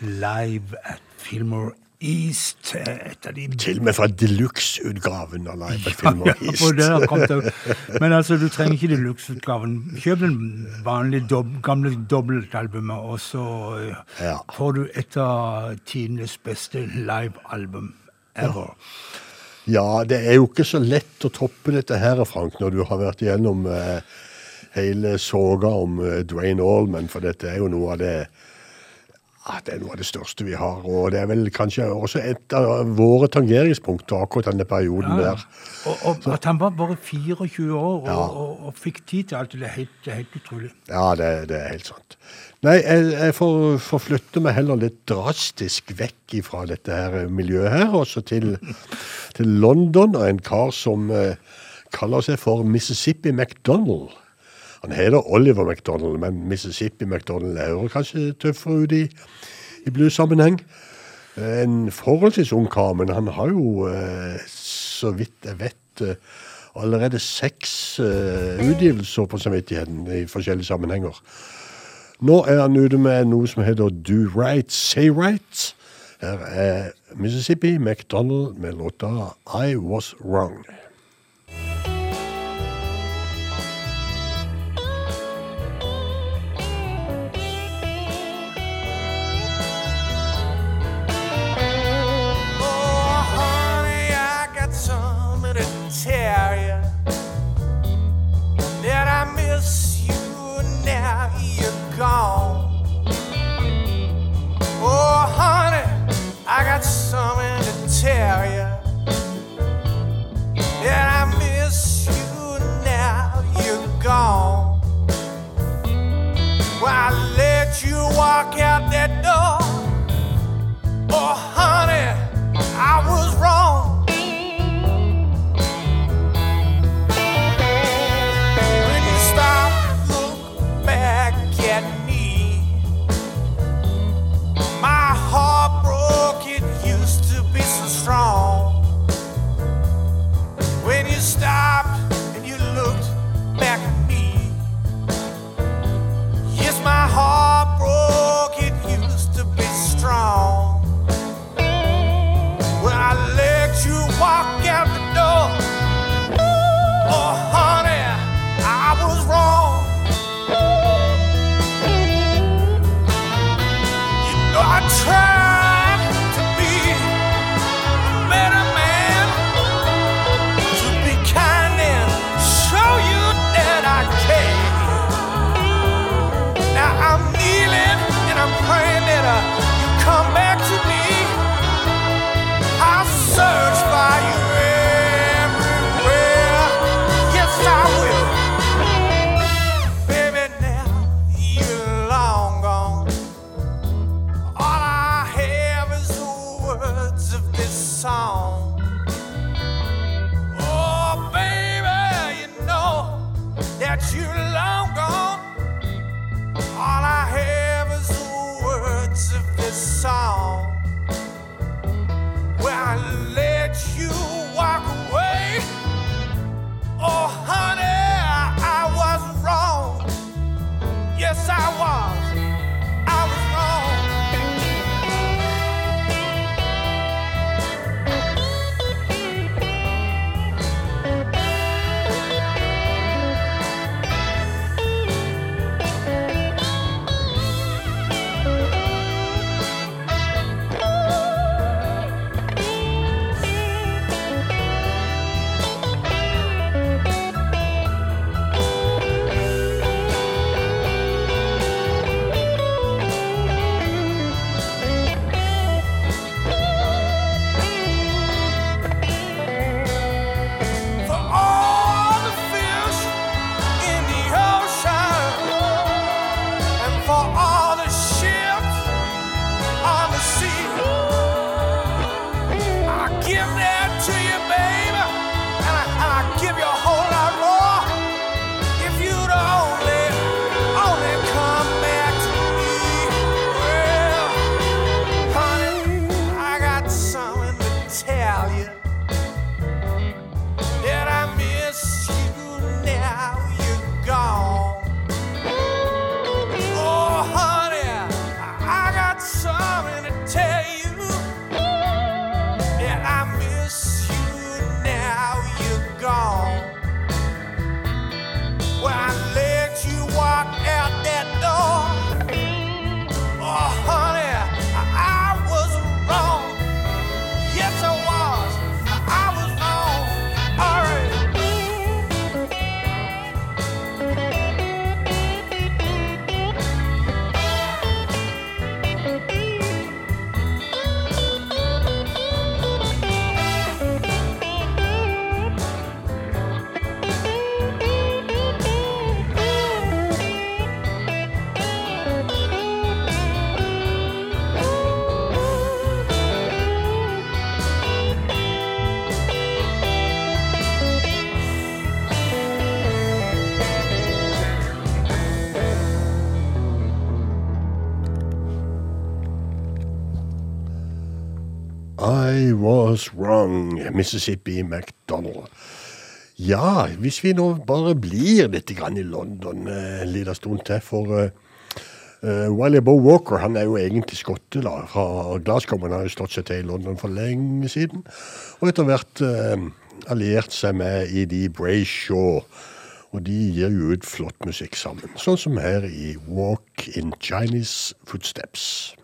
Speaker 2: live at Fillmore East. Et av de
Speaker 1: Til og med fra deluxe-utgaven av Live at Fillmore
Speaker 2: Ja,
Speaker 1: East.
Speaker 2: har kommet Men altså, du trenger ikke deluxe-utgaven. Kjøp den vanlige dob gamle dobbeltalbumet, og så
Speaker 1: Ja.
Speaker 2: får du et av tidenes beste live-album ever.
Speaker 1: Ja, det er jo ikke så lett å toppe dette her, Frank, når du har vært igjennom eh, hele soga om eh, Dwayne Allman, for dette er jo noe av det det er noe av det største vi har, og det er vel kanskje også et av våre tangeringspunkter akkurat denne perioden
Speaker 2: Ja.
Speaker 1: der.
Speaker 2: Og, og at han var bare 24 år og,
Speaker 1: Ja.
Speaker 2: og, og fikk tid til alt det, er helt, helt utrolig.
Speaker 1: Ja, det, det er helt sant. Nei, jeg, jeg får, får flytte meg heller litt drastisk vekk fra dette her miljøet her, også til, til London, og en kar som eh, kaller seg for Mississippi McDonald. Han heter Oliver McDonald, men Mississippi McDonald hører kanskje tøffere ut i, i blues-sammenheng. En forholdsvis ung kar, men han har jo, eh, så vidt jeg vet, eh, allerede seks eh, utgivelser på samvittigheten i forskjellige sammenhenger. Nå er han ute med noe som heter Do Right, Say Right. Her er Mississippi McDonald med låta I Was Wrong.
Speaker 12: You. That I miss you now you're gone. Well, I let you walk out that door. Oh, honey, I was wrong. Stopped and you looked back at me. Yes, my heart broke, it used to be strong.
Speaker 13: Mississippi McDonald. Ja, hvis vi nå bare blir litt i London eh, en liten stund til, for eh, eh, Uh, Wiley Bo Walker han er jo egentlig skotte da, fra Glasgow, men har jo slått seg til i London for lenge siden. Og etter hvert uh, alliert seg med E.D. Brayshaw. Og de gir jo ut flott musikk sammen, sånn som her i Walk in Chinese Footsteps.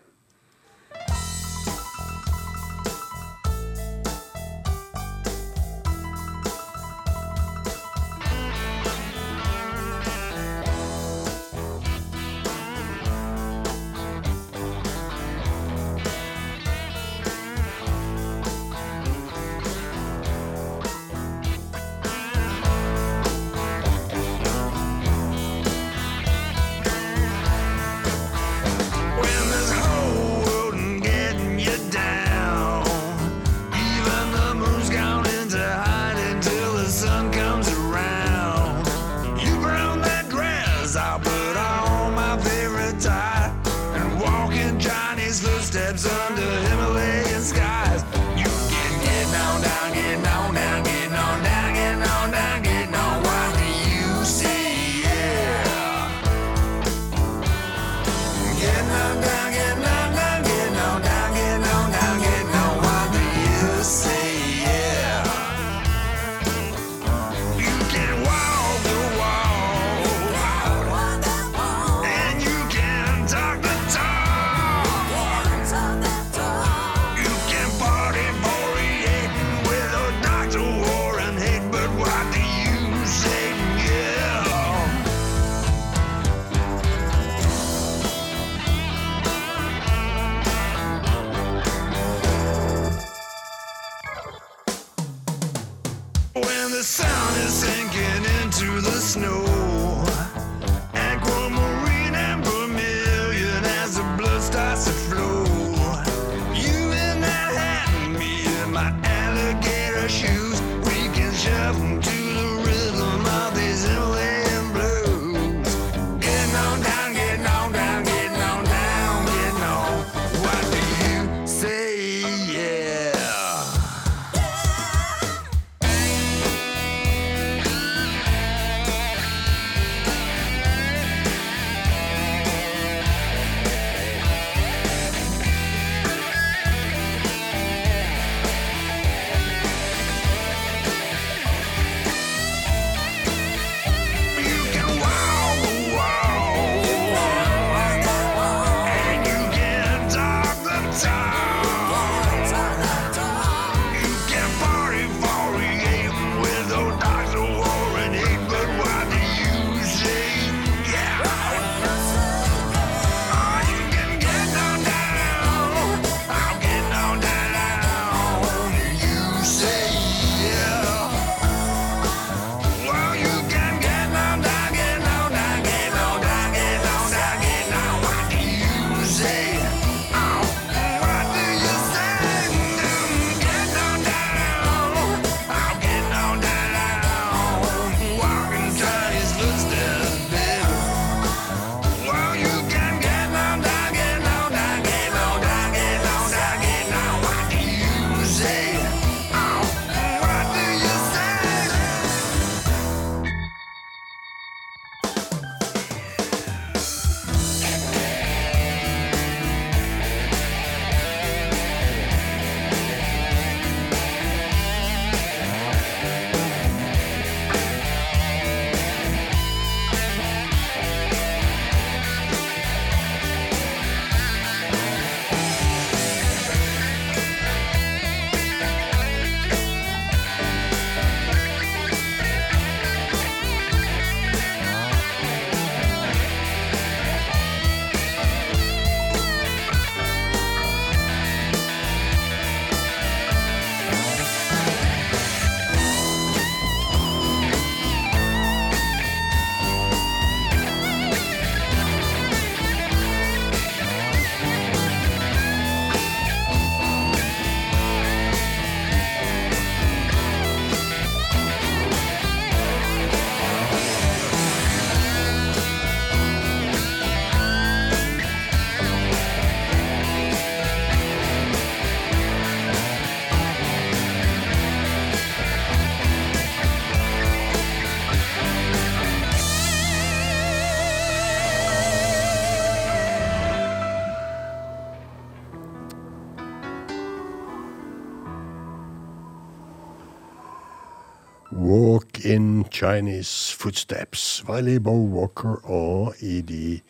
Speaker 1: Chinese Footsteps. Wiley Bow Walker og Edie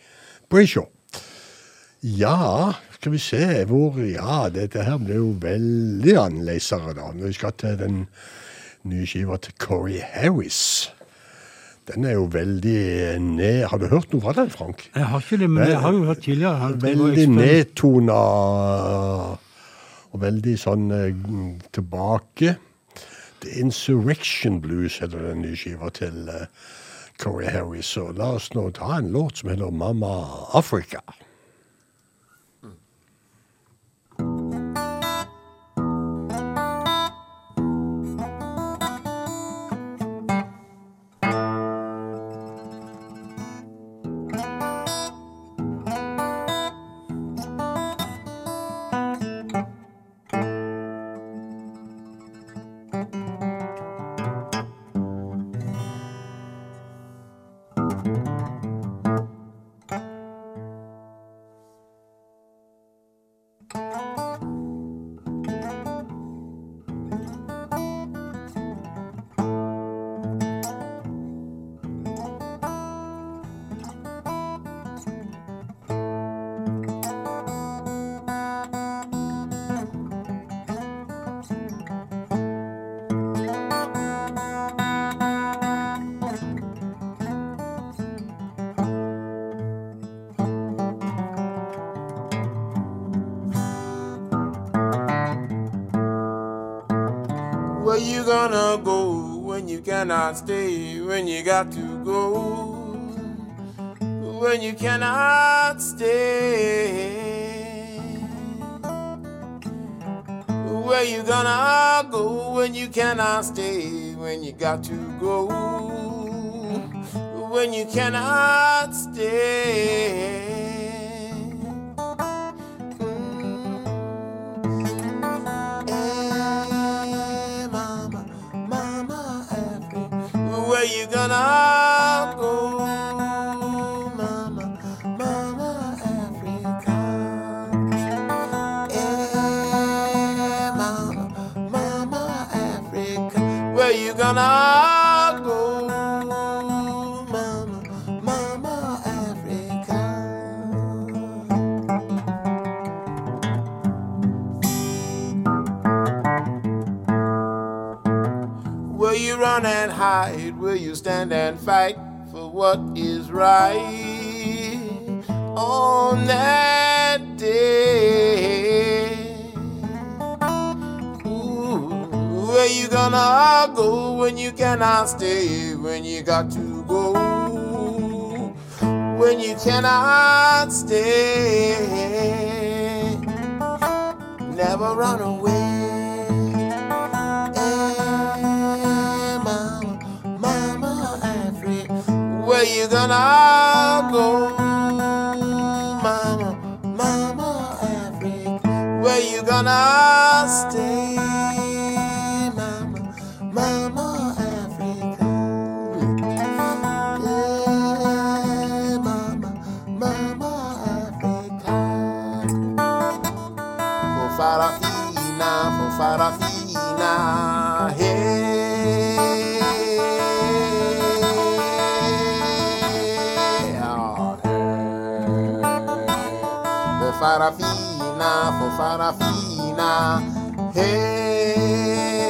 Speaker 1: Brishaw. Ja, skal vi se hvor Ja, dette her ble jo veldig annerledesere, da. Når vi skal til den nye skiva til Corey Harris. Den er jo veldig ned... Har du hørt noe fra den, Frank?
Speaker 2: Jeg har ikke det, men jeg har jo hørt tidligere.
Speaker 1: Veldig nedtona og veldig sånn eh, tilbake. The Insurrection Blues heter den nye skiva til uh, Corey Harris. Så la oss nå ta en låt som heter Mamma Africa.
Speaker 14: Cannot stay? When you got to go? When you cannot stay? Where you gonna go when you cannot stay? When you got to go? When you cannot stay? Will you run and hide? Will you stand and fight for what is right on that day? Ooh, where you gonna go when you cannot stay? When you got to go? When you cannot stay? Never run away. Where you gonna go, mama, mama, Africa, where you gonna stay, mama, mama, Africa, yeah, mama, mama, Africa. For Farafina, for Farafina, Farafina, for Farafina, hey.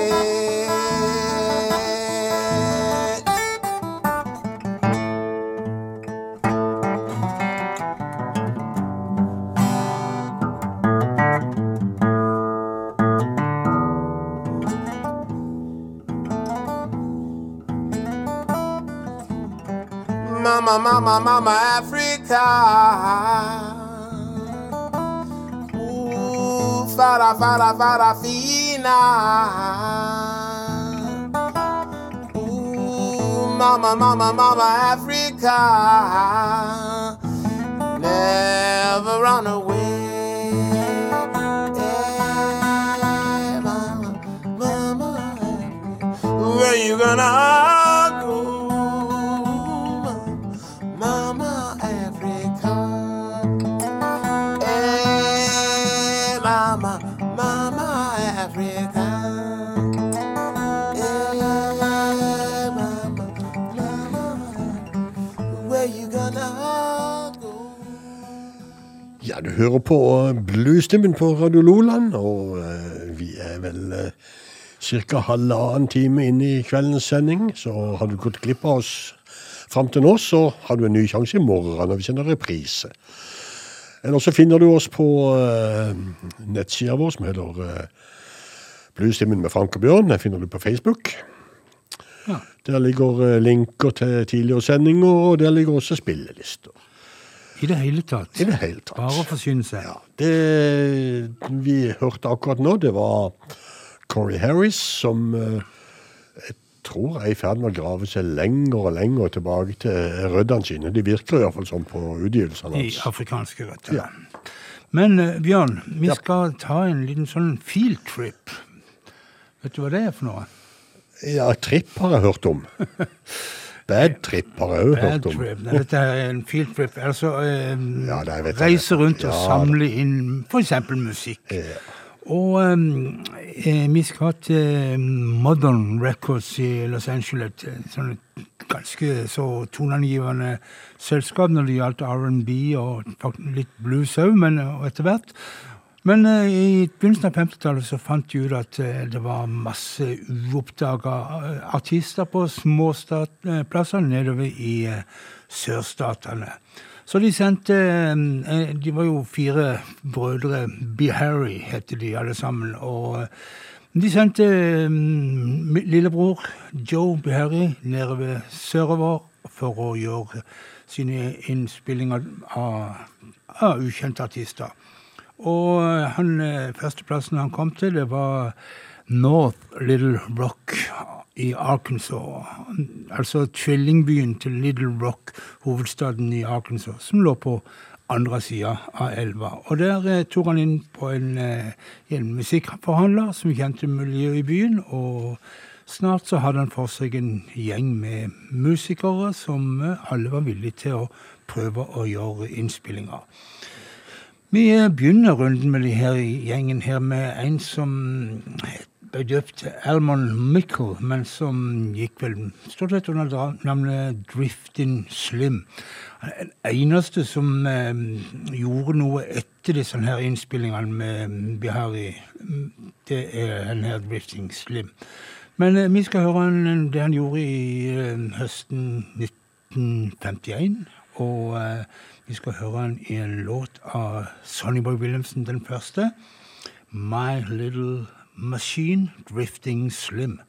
Speaker 14: Mama, mama, mama, Africa. Ooh, fara, fara, fara, fina. Mama, mama, mama, Africa. Never run away. Yeah, mama, mama, where you gonna
Speaker 1: du hører på Bluestimen på Radio Loland, og eh, vi er vel uh, ca. halvannen time inne i kveldens sending. Så har du gått glipp av oss fram til nå, så har du en ny sjanse i morgen når vi sender reprise. Eller så finner du oss på uh, nettsida vår som heter uh, Bluestimen med Frank og Bjørn. Den finner du på Facebook.
Speaker 2: Ja.
Speaker 1: Der ligger uh, linker til tidligere sendinger, og der ligger også spillelister.
Speaker 2: I det hele tatt.
Speaker 1: I det hele tatt.
Speaker 2: Bare å forsyne seg.
Speaker 1: Ja, det vi hørte akkurat nå, det var Corey Harris, som eh, jeg tror er i ferd med å grave seg lenger og lenger tilbake til røddene sine. De virker iallfall sånn på utgivelsene
Speaker 2: I
Speaker 1: hans.
Speaker 2: afrikanske røtter.
Speaker 1: Ja.
Speaker 2: Men eh, Bjørn, vi
Speaker 1: Ja.
Speaker 2: skal ta en liten sånn field trip. Vet du hva det er for noe?
Speaker 1: Ja, tripp har jeg hørt om. Bad trip har jeg òg hørt om.
Speaker 2: trip. Nei, Dette er en field trip. Altså um,
Speaker 1: Ja,
Speaker 2: reise rundt og samle inn f.eks. musikk. Og um, eh, vi skal til Modern Records i Los Angeles. Sånn et ganske så toneangivende selskap når det gjaldt R&B og litt blues òg, men og etter hvert. Men eh, i begynnelsen av 50-tallet så fant de ut at eh, det var masse uoppdaga eh, artister på småplasser nedover i sørstatene. Så de sendte De var jo fire brødre. Harry heter de alle sammen. Og de sendte mm, lillebror Joe Harry nedover sørover for å gjøre sine innspillinger av, av ukjente artister. Og eh, han, eh, førsteplassen han kom til, det var North Little Rock i Arkansas. Altså tvillingbyen til Little Rock, hovedstaden i Arkansas, som lå på andre sida av elva. Og der eh, tok han inn på en, eh, en musikkforhandler som kjente miljøet i byen. og Snart så hadde han for seg en gjeng med musikere som eh, alle var villige til å prøve å gjøre innspillinger. Vi eh, begynner runden med de her gjengen her med en som ble døpt Almon Mickle, men som gikk vel stort sett under navnet Drifting Slim. Den eneste som eh, gjorde noe etter disse her innspillingene med Bihari, mm, det er den her Drifting Slim. Men eh, vi skal høre han, det han gjorde i eh, høsten 1951. Og eh, vi skal høre han i en låt av Sonny Boy Williamson, den første. My Little Machine, Drifting Slim.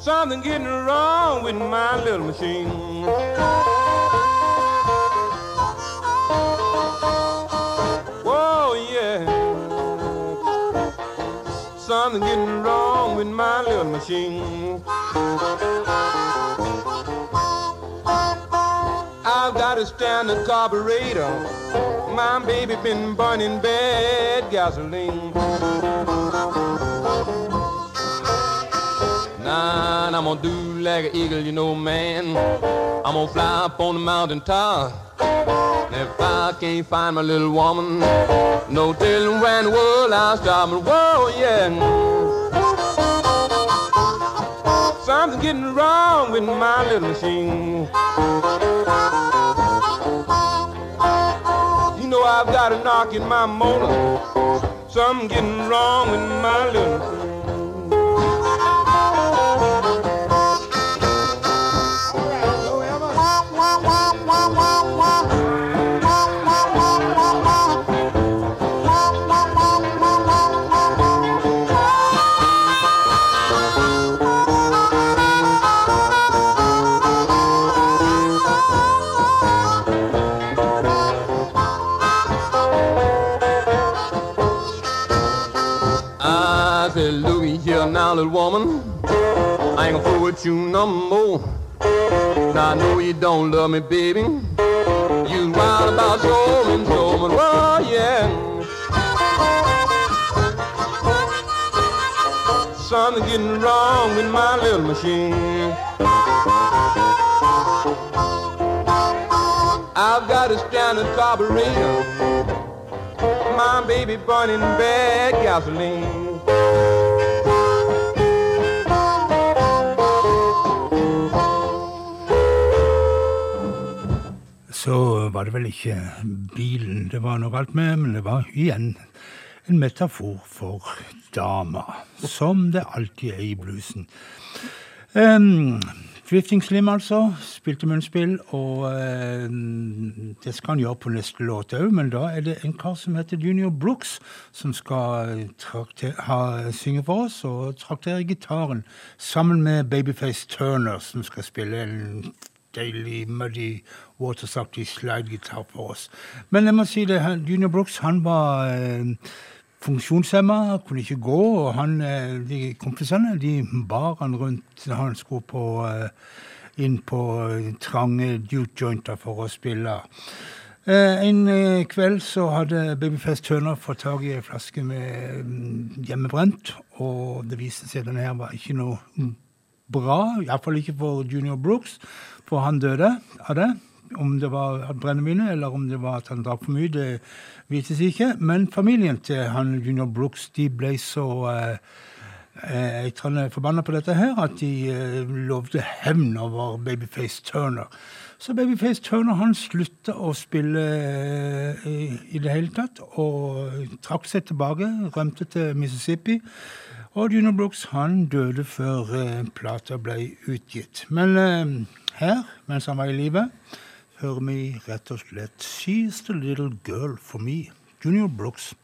Speaker 6: Something getting wrong with my little machine. Something getting wrong with my little machine. I've got a standard carburetor. My baby been burning bad gasoline. Nah, I'm gonna do like an eagle, you know, man. I'm gonna fly up on the mountain top. And if I can't find my little woman, no telling where in the world I'll stop. But whoa, yeah. Something getting wrong with my little machine. You know I've got a knock in my motor. Something getting wrong with my little machine. Little woman. I ain't gonna fool with you no more. Now I know you don't love me, baby. You wild about your and well, oh, yeah. Something getting wrong with my little machine. I've got a standard carburetor.
Speaker 10: my baby burning bad gasoline.
Speaker 2: Var det vel ikke bilen det var noe galt med, men det var igjen en metafor for dama, som det alltid er i bluesen. Um, Drifting Slim, altså. Spilte munnspill, og eh, det skal han gjøre på neste låt òg, men da er det en kar som heter Junior Brooks, som skal trakter, ha, synge for oss og traktere gitaren, sammen med Babyface Turner, som skal spille en deilig, muddy, watersaftig slidegitar for oss. Men jeg må si det, Junior Brooks han var eh, funksjonshemma, kunne ikke gå, og han, eh, de kompisene de bar han rundt når han skulle på, eh, inn på trange duke jointer for å spille. En kveld så hadde Babyfest Turner fått tak i ei flaske med mm, hjemmebrent, og det viste seg at denne her var ikke noe bra, iallfall ikke for Junior Brooks, for han døde av det. Om det var at brennevinet eller om det var at han drakk for mye, det vites ikke. Men familien til han Junior Brooks de ble så eh, eh, forbanna på dette her at de eh, lovde hevn over Babyface Turner. Så Babyface Turner han slutta å spille eh, i, i det hele tatt, og trakk seg tilbake, rømte til Mississippi. Og Junior Brooks han døde før eh, plata ble utgitt. Men eh, her, mens han var i live, hører vi rett og slett 'She's the little girl for me'. Junior Brooks.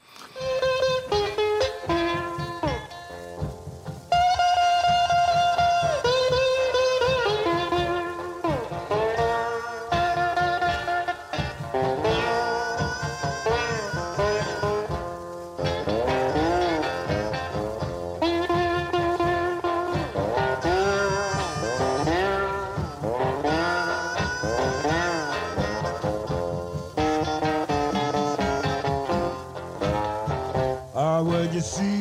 Speaker 10: You see,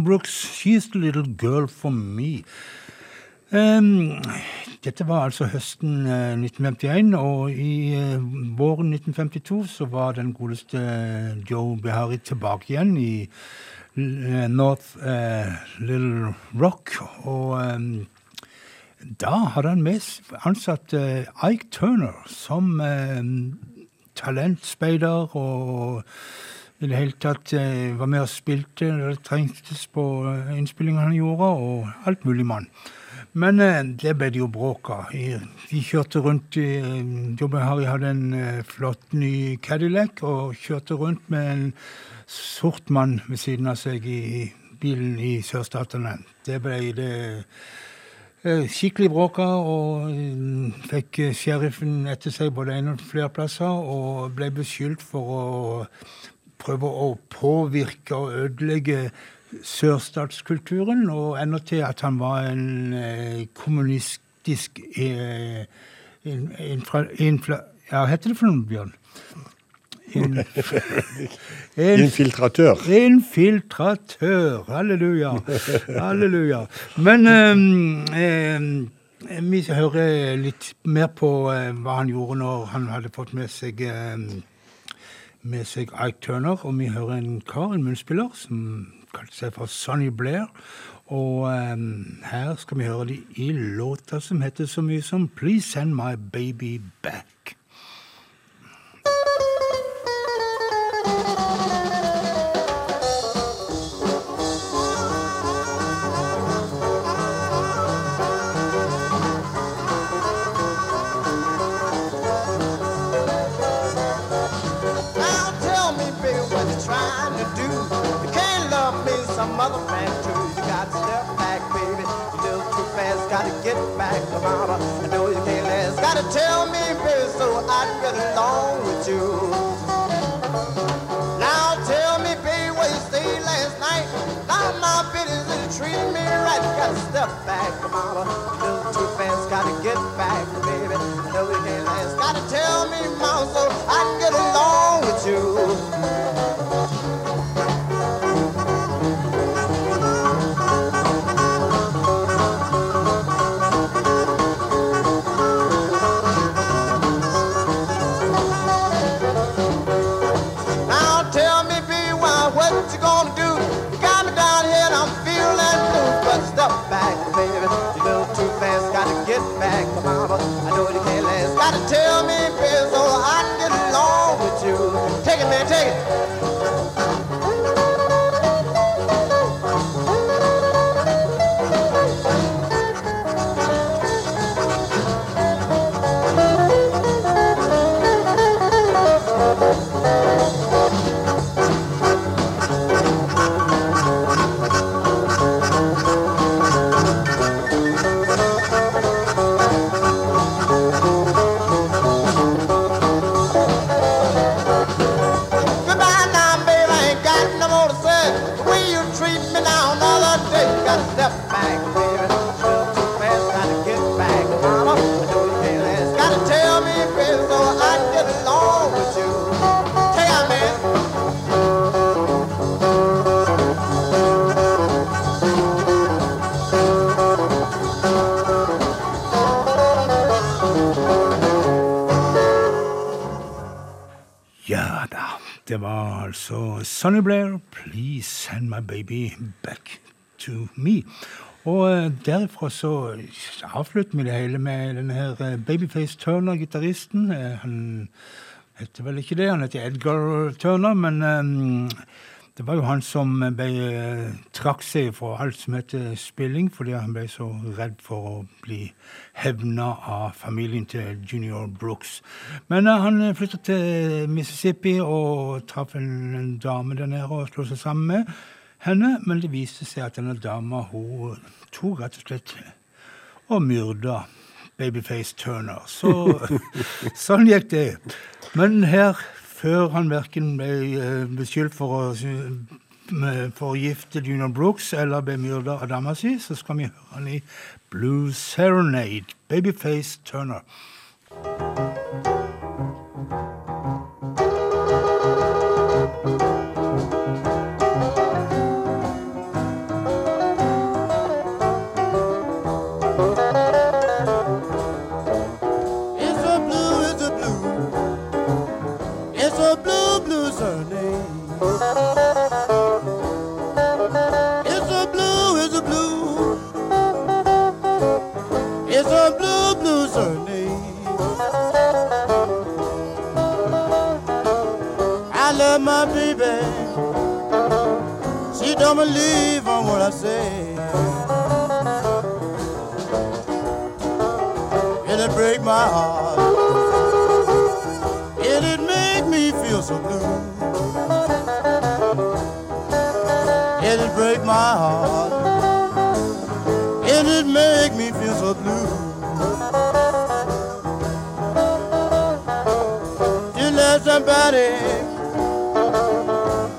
Speaker 2: Junior Brooks, 'She's the little girl for me'. Um, dette var altså høsten eh, 1951, og i uh, våren 1952 så var den godeste Joe Behari tilbake igjen i uh, North eh, Little Rock. Og um, Da hadde han med ansatt eh, Ike Turner som eh, talentspeider og i det hele tatt eh, var med og spilte når det trengtes på eh, innspillingene han gjorde, og alt mulig mann. Men eh, det ble det jo bråk av. Vi kjørte rundt Jobben Harry hadde en flott ny Cadillac og kjørte rundt med en sort mann ved siden av seg i bilen i sørstatene. Det ble det skikkelig bråk av, og fikk sheriffen etter seg både en og flere plasser, og ble beskyldt for å prøve å påvirke og ødelegge sørstatskulturen, og ender til at han var en eh, kommunistisk eh, in, infra, infla, Ja, hva heter det for noe, Bjørn? In, en-
Speaker 1: Infiltratør.
Speaker 2: Infiltratør. Halleluja. Halleluja. Men ehm, vi hører litt mer på eh, hva han gjorde når han hadde fått med seg ehm, med seg Ike Turner, og vi hører en kar, en munnspiller, som kalte seg for Sonny Blair. Og um, her skal vi høre de i låta som heter så mye som Please Send My Baby Back.
Speaker 3: Gotta get back, mama. I know you can't last. Gotta tell me, baby, so I can get along with you. Now tell me, baby, where you stayed last night. Now my business is treating me right. Gotta step back, mama. You
Speaker 2: Sonny Blair, 'Please Send My Baby Back to Me'. Og eh, derifra så avslutter vi det hele med denne her eh, Babyface Turner, gitaristen. Eh, Han heter vel ikke det, han heter Edgar Turner, men um, det var jo han som ble, trakk seg fra alt som heter spilling, fordi han ble så redd for å bli hevna av familien til Junior Brooks. Men uh, han flytta til Mississippi og traff en, en dame der nede og slo seg sammen med henne, men det viste seg at denne dama hun tok rett og slett og myrda Babyface Turner. Så sånn gikk det. Men her, før han verken ble eh, beskyldt for å gifte Junior Brooks eller ble myrda av dama si, så skal vi høre han i Blue Serenade, Babyface Turner.
Speaker 11: Believe on what I say. And It'll break my heart. And It'll make me feel so blue. It'll break my heart. And It'll make me feel so blue. To love somebody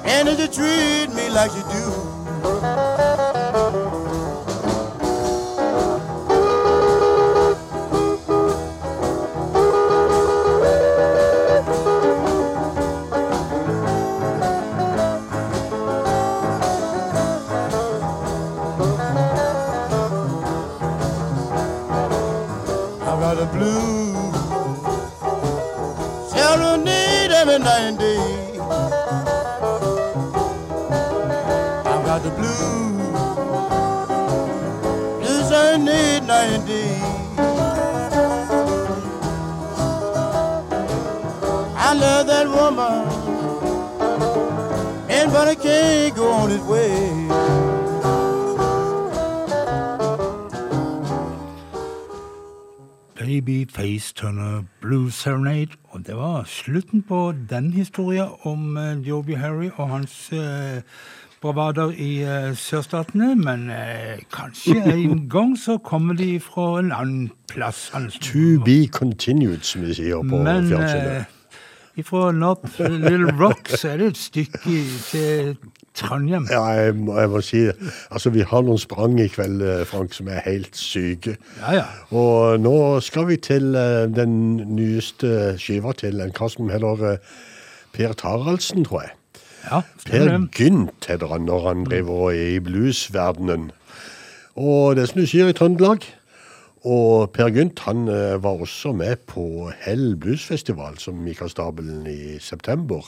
Speaker 11: and to treat me like you do. Night and day. I've got the blues. Blues serenade night and day. I love that woman. And but I can't go on his way.
Speaker 2: Baby Face Turner Blues Serenade. Og det var slutten på den historien om uh, Joby Harry og hans uh, bravader i uh, sørstatene. Men eh, kanskje en gang så kommer de fra en annen plass. Hans-
Speaker 1: To be continued, som vi sier på fjernsynet.
Speaker 2: Fra Not Little Rock så er det et stykke til Trondheim.
Speaker 1: Ja, jeg må, jeg må si det. Altså, vi har noen sprang i kveld, eh, Frank, som er helt syke.
Speaker 2: Ja, ja.
Speaker 1: Og nå skal vi til eh, den nyeste skiva til en kar som heter eh, Per Taraldsen, tror jeg.
Speaker 2: Ja,
Speaker 1: Per. Gynt heter han når han driver i bluesverdenen. Og det som du sier i Trøndelag. Og Per Gynt han eh, var også med på Hell bluesfestival, som gikk av stabelen i september.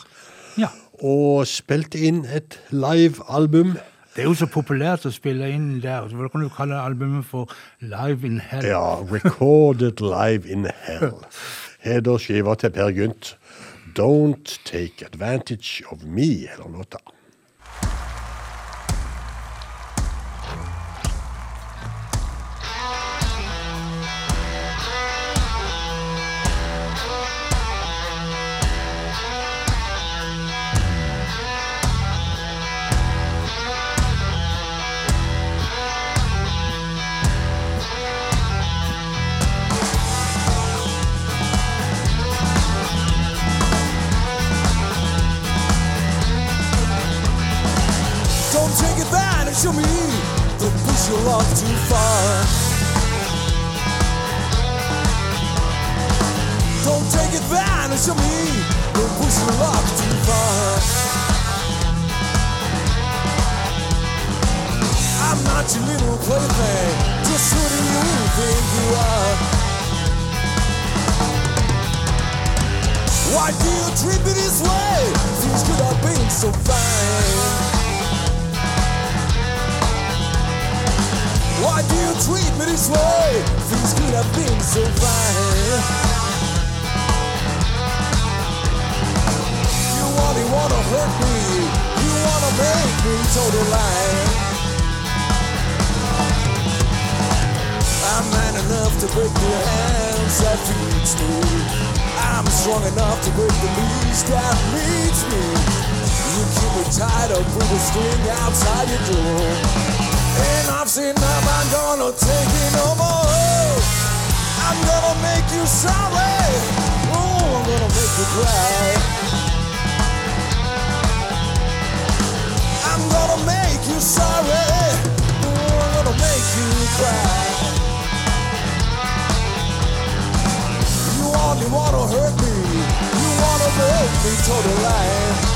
Speaker 2: Ja.
Speaker 1: Og spilte inn et live-album.
Speaker 2: Det er jo så populært å spille inn der. Hva kan du kalle albumet for Live in Hell.
Speaker 1: Ja, Recorded Live in Hell. Heter skiva til Per Gynt. Don't Take Advantage of Me, eller låta.
Speaker 15: Love too far. Don't take advantage of me. Don't push your love too far. I'm not your little plaything. Just who do you think you are? Why do you treat me this way? Things could have been so fine. Why do you treat me this way? Things could have been so fine. You only wanna hurt me. You wanna make me total lie. I'm man enough to break the hands that feeds me. I'm strong enough to break the leash that leads me. You keep me tied up with a string outside your door. And I've seen enough, I'm gonna take it no more. I'm gonna make you sorry. Oh, I'm gonna make you cry. I'm gonna make you sorry. Oh, I'm gonna make you cry. You only wanna hurt me. You wanna make me total lie.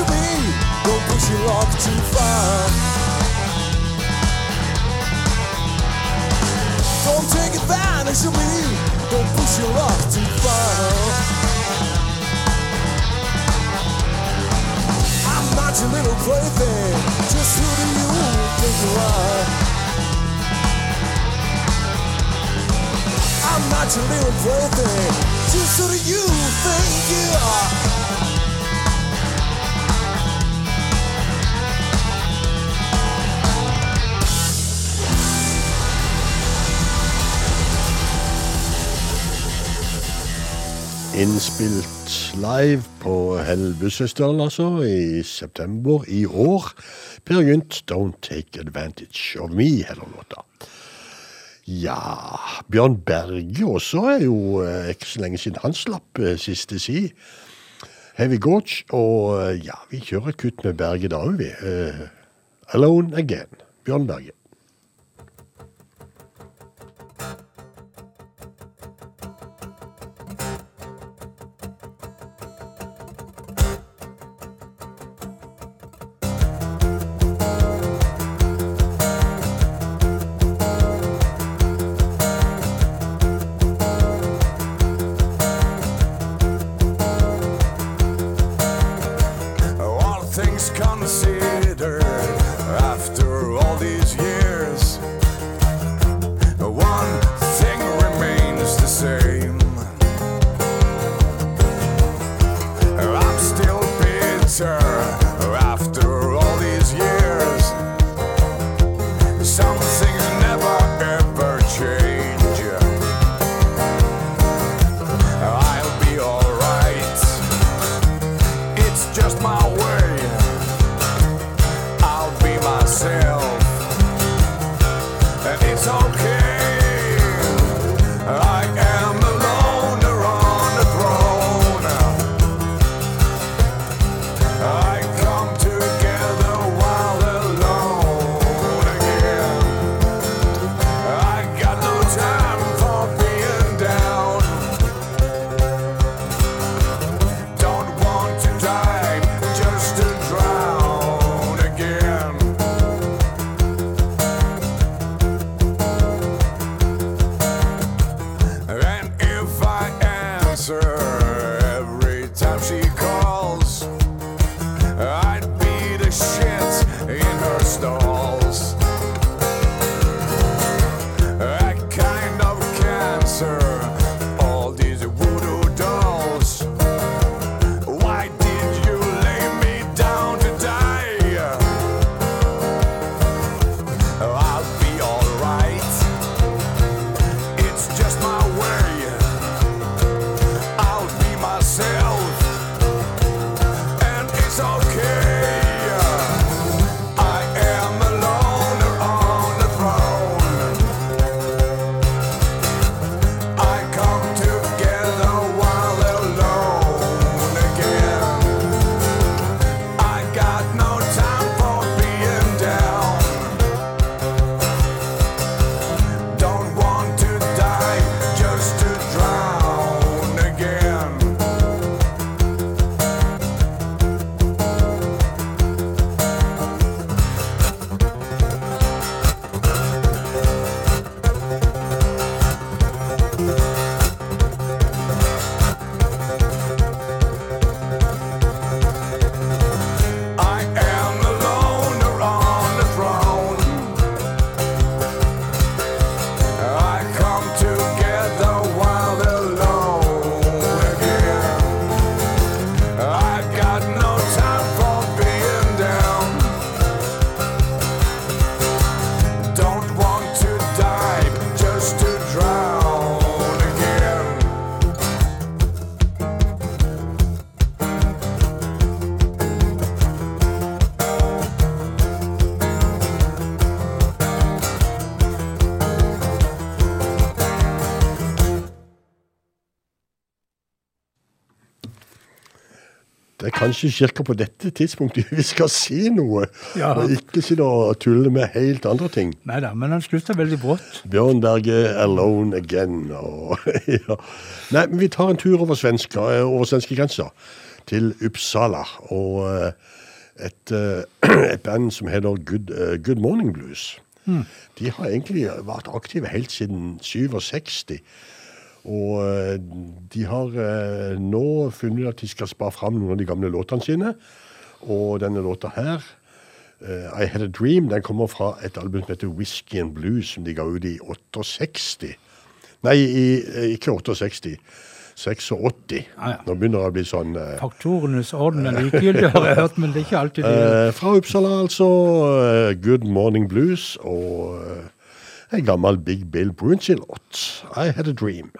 Speaker 15: Of me. Don't push your luck too far. Don't take advantage of me. Don't push your luck too far. I'm not your little plaything. Just who do you think you are? I'm not your little plaything. Just who do you think you are?
Speaker 16: Innspilt live på Helvesøsteren, altså, i september i år. Per Gynt, 'Don't Take Advantage of Me', heller låta. Ja Bjørn Berge også er jo eh, ikke så lenge siden han slapp eh, siste si. Heavy Gorge. Og eh, ja, vi kjører kutt med Berge da òg, vi. Uh, 'Alone Again'. Bjørn Berge. Kanskje kirka på dette tidspunktet vi skal si noe,
Speaker 2: Ja.
Speaker 16: og ikke sitte og tulle med helt andre ting.
Speaker 2: Nei da, men han slutta veldig brått.
Speaker 16: Bjørn Berge, 'Alone Again'. Og, ja. Nei, men vi tar en tur over, svenska, over svenskegrensa.
Speaker 1: til Uppsala. Og eh, et, eh, et band som heter Good, eh, Good Morning Blues. De har egentlig vært aktive helt siden 67. Og eh, de har eh, nå funnet at de skal spare fram noen av de gamle låtene sine. Og denne låta her, eh, I Had A Dream, den kommer fra et album som heter Whiskey and Blues, som de ga ut i 68. Nei, i, ikke 68. 86.
Speaker 2: Ah, ja.
Speaker 1: Nå begynner det å bli sånn eh,
Speaker 2: Faktorenes orden er likegyldig, har jeg hørt, men det er ikke alltid det.
Speaker 1: eh, Fra Uppsala, altså. Good Morning Blues og en gammel Big Bill Brunsey-låt. I Had A Dream.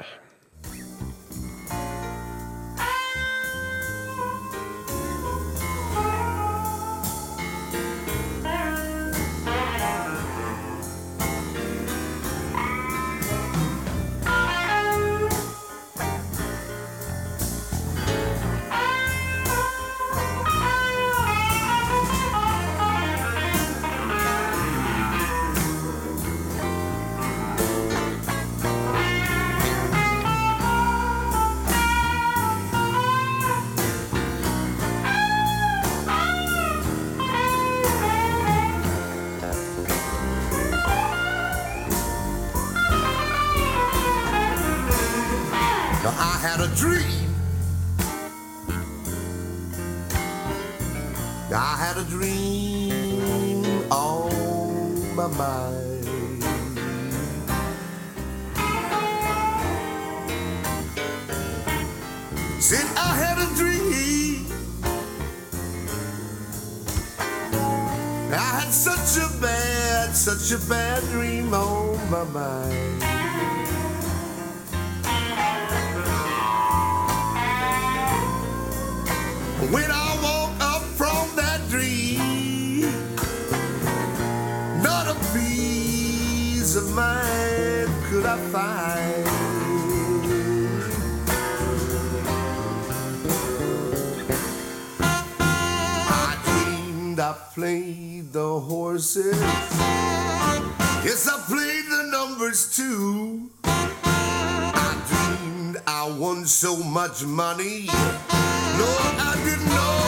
Speaker 17: Played the numbers too. I dreamed I won so much money. Lord, I didn't know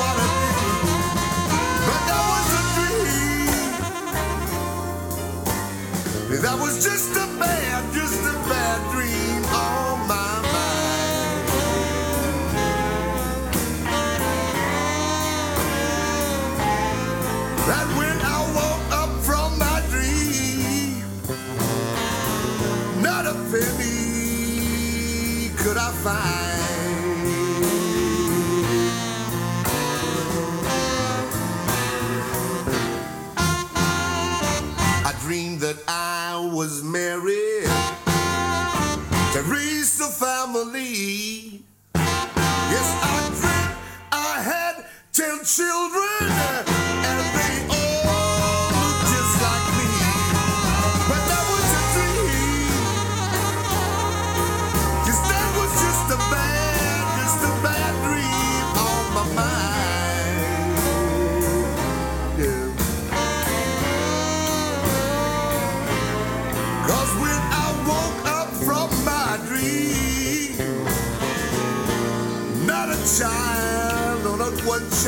Speaker 17: what I did. But that was a dream. That was just a bad, just a bad was married to raise the family. Yes, I dreamt I had ten children,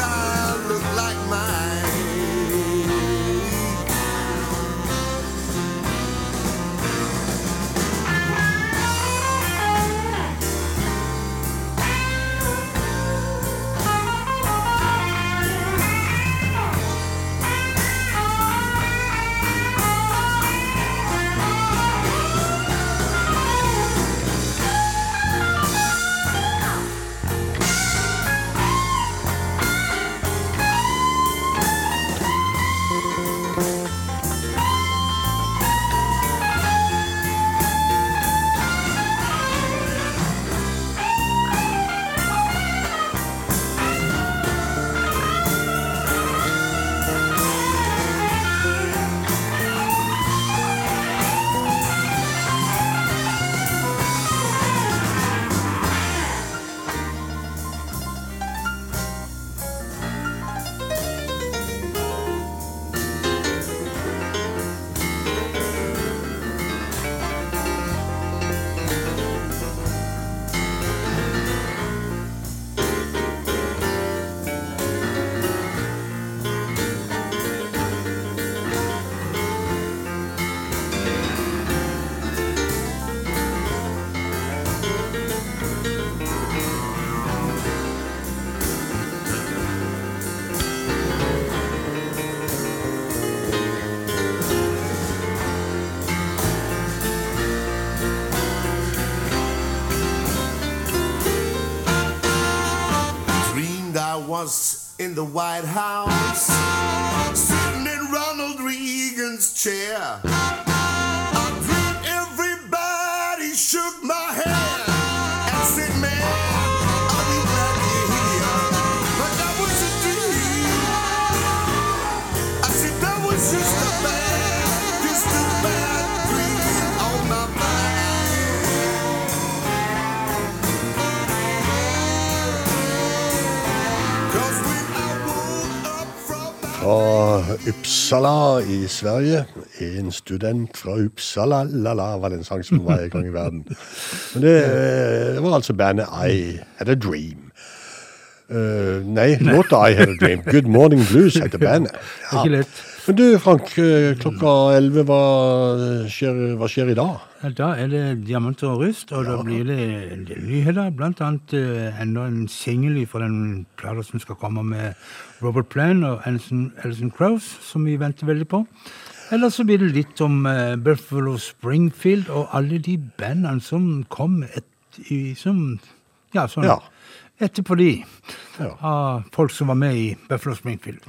Speaker 17: not in the White House,
Speaker 1: Fra Uppsala i Sverige. En student fra Uppsala, la-la, var det en sang som var en gang i verden. Men det det var altså bandet I Had a Dream. Uh, nei, låta I Had a Dream. Good Morning Blues heter bandet.
Speaker 2: Lett.
Speaker 1: Men du, Frank, eh, klokka 11, hva skjer, hva skjer i dag?
Speaker 2: Da er det diamanter og rust, og da blir det nyheter. Blant annet eh, enda en singel fra den plata som skal komme med Robert Plan og Alison, Alison Krauss, som vi venter veldig på. Eller så blir det litt om eh, Buffalo Springfield og alle de bandene som kom et, i, som Ja, sånn
Speaker 1: Ja.
Speaker 2: etterpå de.
Speaker 1: Ja.
Speaker 2: Av folk som var med i Buffalo Springfield.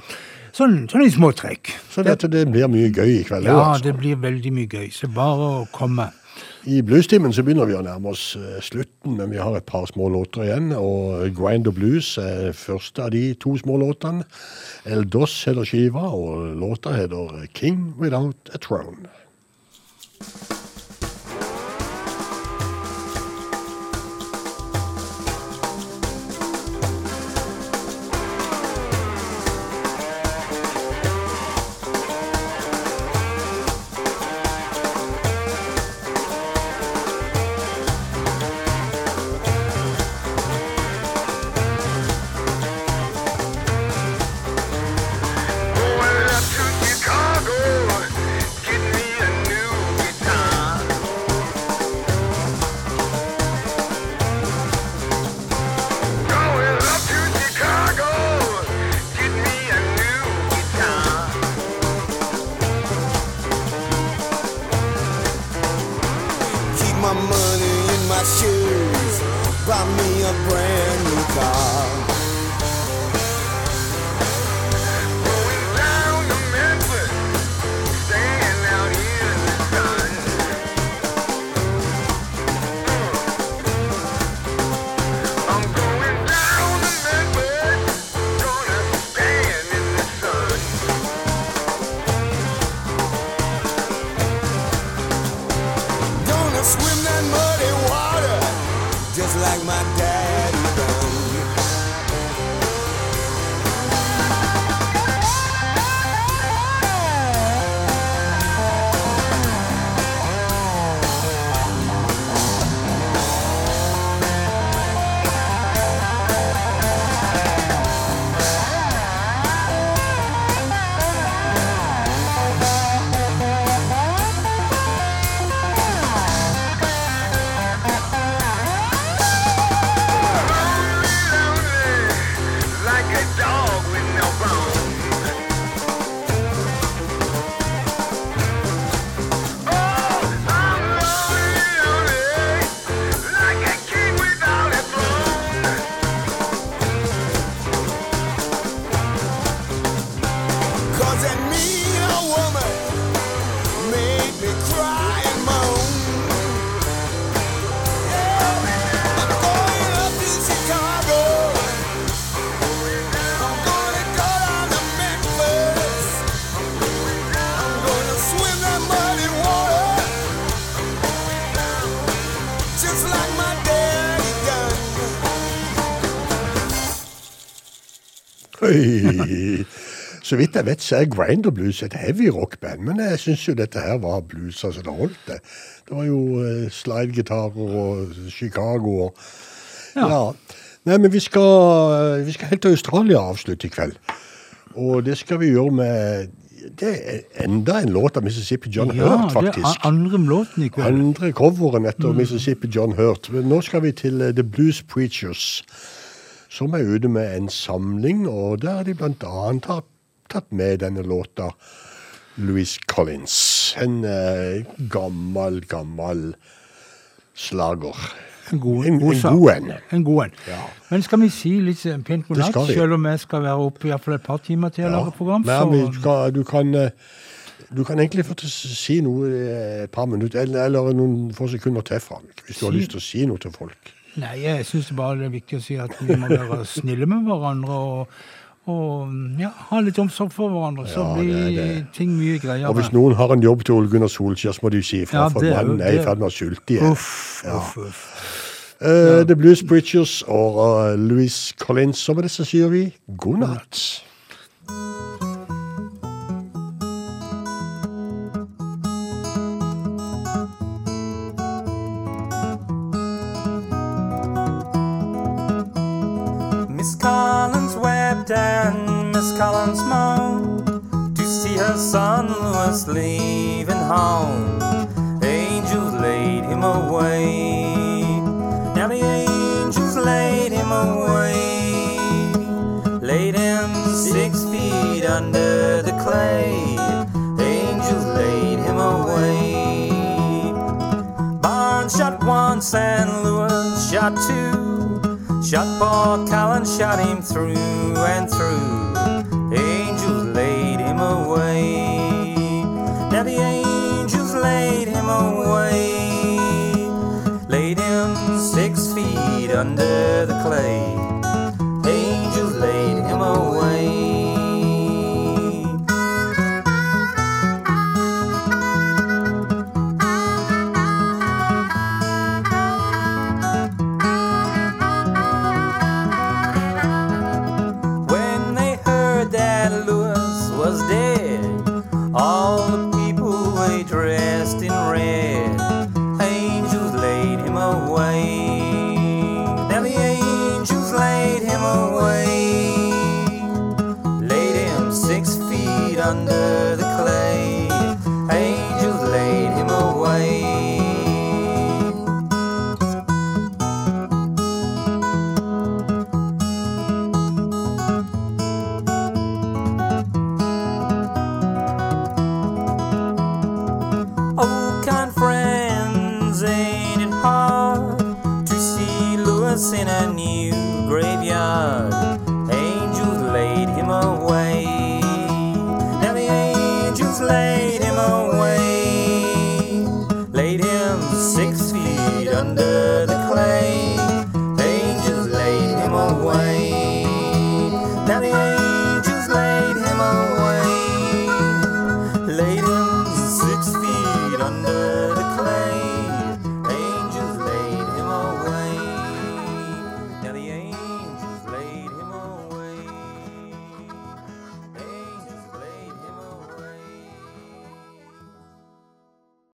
Speaker 2: Sånn, sånn i små trekk.
Speaker 1: Så dette, det blir mye gøy i kveld.
Speaker 2: Ja,
Speaker 1: altså.
Speaker 2: det blir veldig mye gøy. Så bare å komme.
Speaker 1: I bluestimen så begynner vi å nærme oss eh, slutten, men vi har et par små låter igjen. Og Grind of Blues er første av de to små låtene. El Dos heter skiva, og låta heter King Without a Throne. Så vidt jeg vet, så er Grinder Blues et heavy rock-band, men jeg syns jo dette her var blues altså det holdt. Det Det var jo uh, slidegitarer og Chicago og ja. Nei, men vi skal, vi skal helt til Australia avslutte i kveld. Og det skal vi gjøre med Det er enda en låt av Mississippi John
Speaker 2: Ja,
Speaker 1: Hurt,
Speaker 2: det er andre låten i kveld.
Speaker 1: Andre coveren etter
Speaker 2: Mm.
Speaker 1: Mississippi John Hurt. Men nå skal vi til eh, The Blues Preachers, som er ute med en samling, og der har de annet har tatt med denne låta Louis Collins. En eh, gammel, gammel slager.
Speaker 2: En god
Speaker 1: En,
Speaker 2: god
Speaker 1: en god en.
Speaker 2: En god en.
Speaker 1: Ja.
Speaker 2: Men skal vi si litt eh, pent god natt, selv om jeg skal være oppe i hvert fall et par timer til å
Speaker 1: Ja.
Speaker 2: lage program?
Speaker 1: Men
Speaker 2: Så
Speaker 1: skal, du kan eh, du kan egentlig få til å si noe i et par minutter, eller, eller noen få sekunder til, Frank, hvis du har lyst til å si noe til folk.
Speaker 2: Nei, jeg syns bare det er viktig å si at vi må være snille med hverandre og, og ja, ha litt omsorg for hverandre. Så
Speaker 1: Ja,
Speaker 2: blir
Speaker 1: det det.
Speaker 2: ting mye greiere.
Speaker 1: Og hvis noen har en jobb til Ole Gunnar Solskjær, så må de si ifra,
Speaker 2: Ja,
Speaker 1: for mannen er i
Speaker 2: er-
Speaker 1: ferd med å sulte
Speaker 2: uff, uff.
Speaker 1: Eh, The Blues Bridges og uh, Louis Collins, og med det så sier vi god natt.
Speaker 7: Collins wept and Miss Collins moaned to see her son Louis leaving home. Angels laid him away. Now the angels laid him away. Laid him six feet under the clay. Angels laid him away. Barnes shot once and Lewis shot two. Shot Paul Callan, shot him through and through. The Angels laid him away. Now the angels laid him away. Laid him six feet under the clay.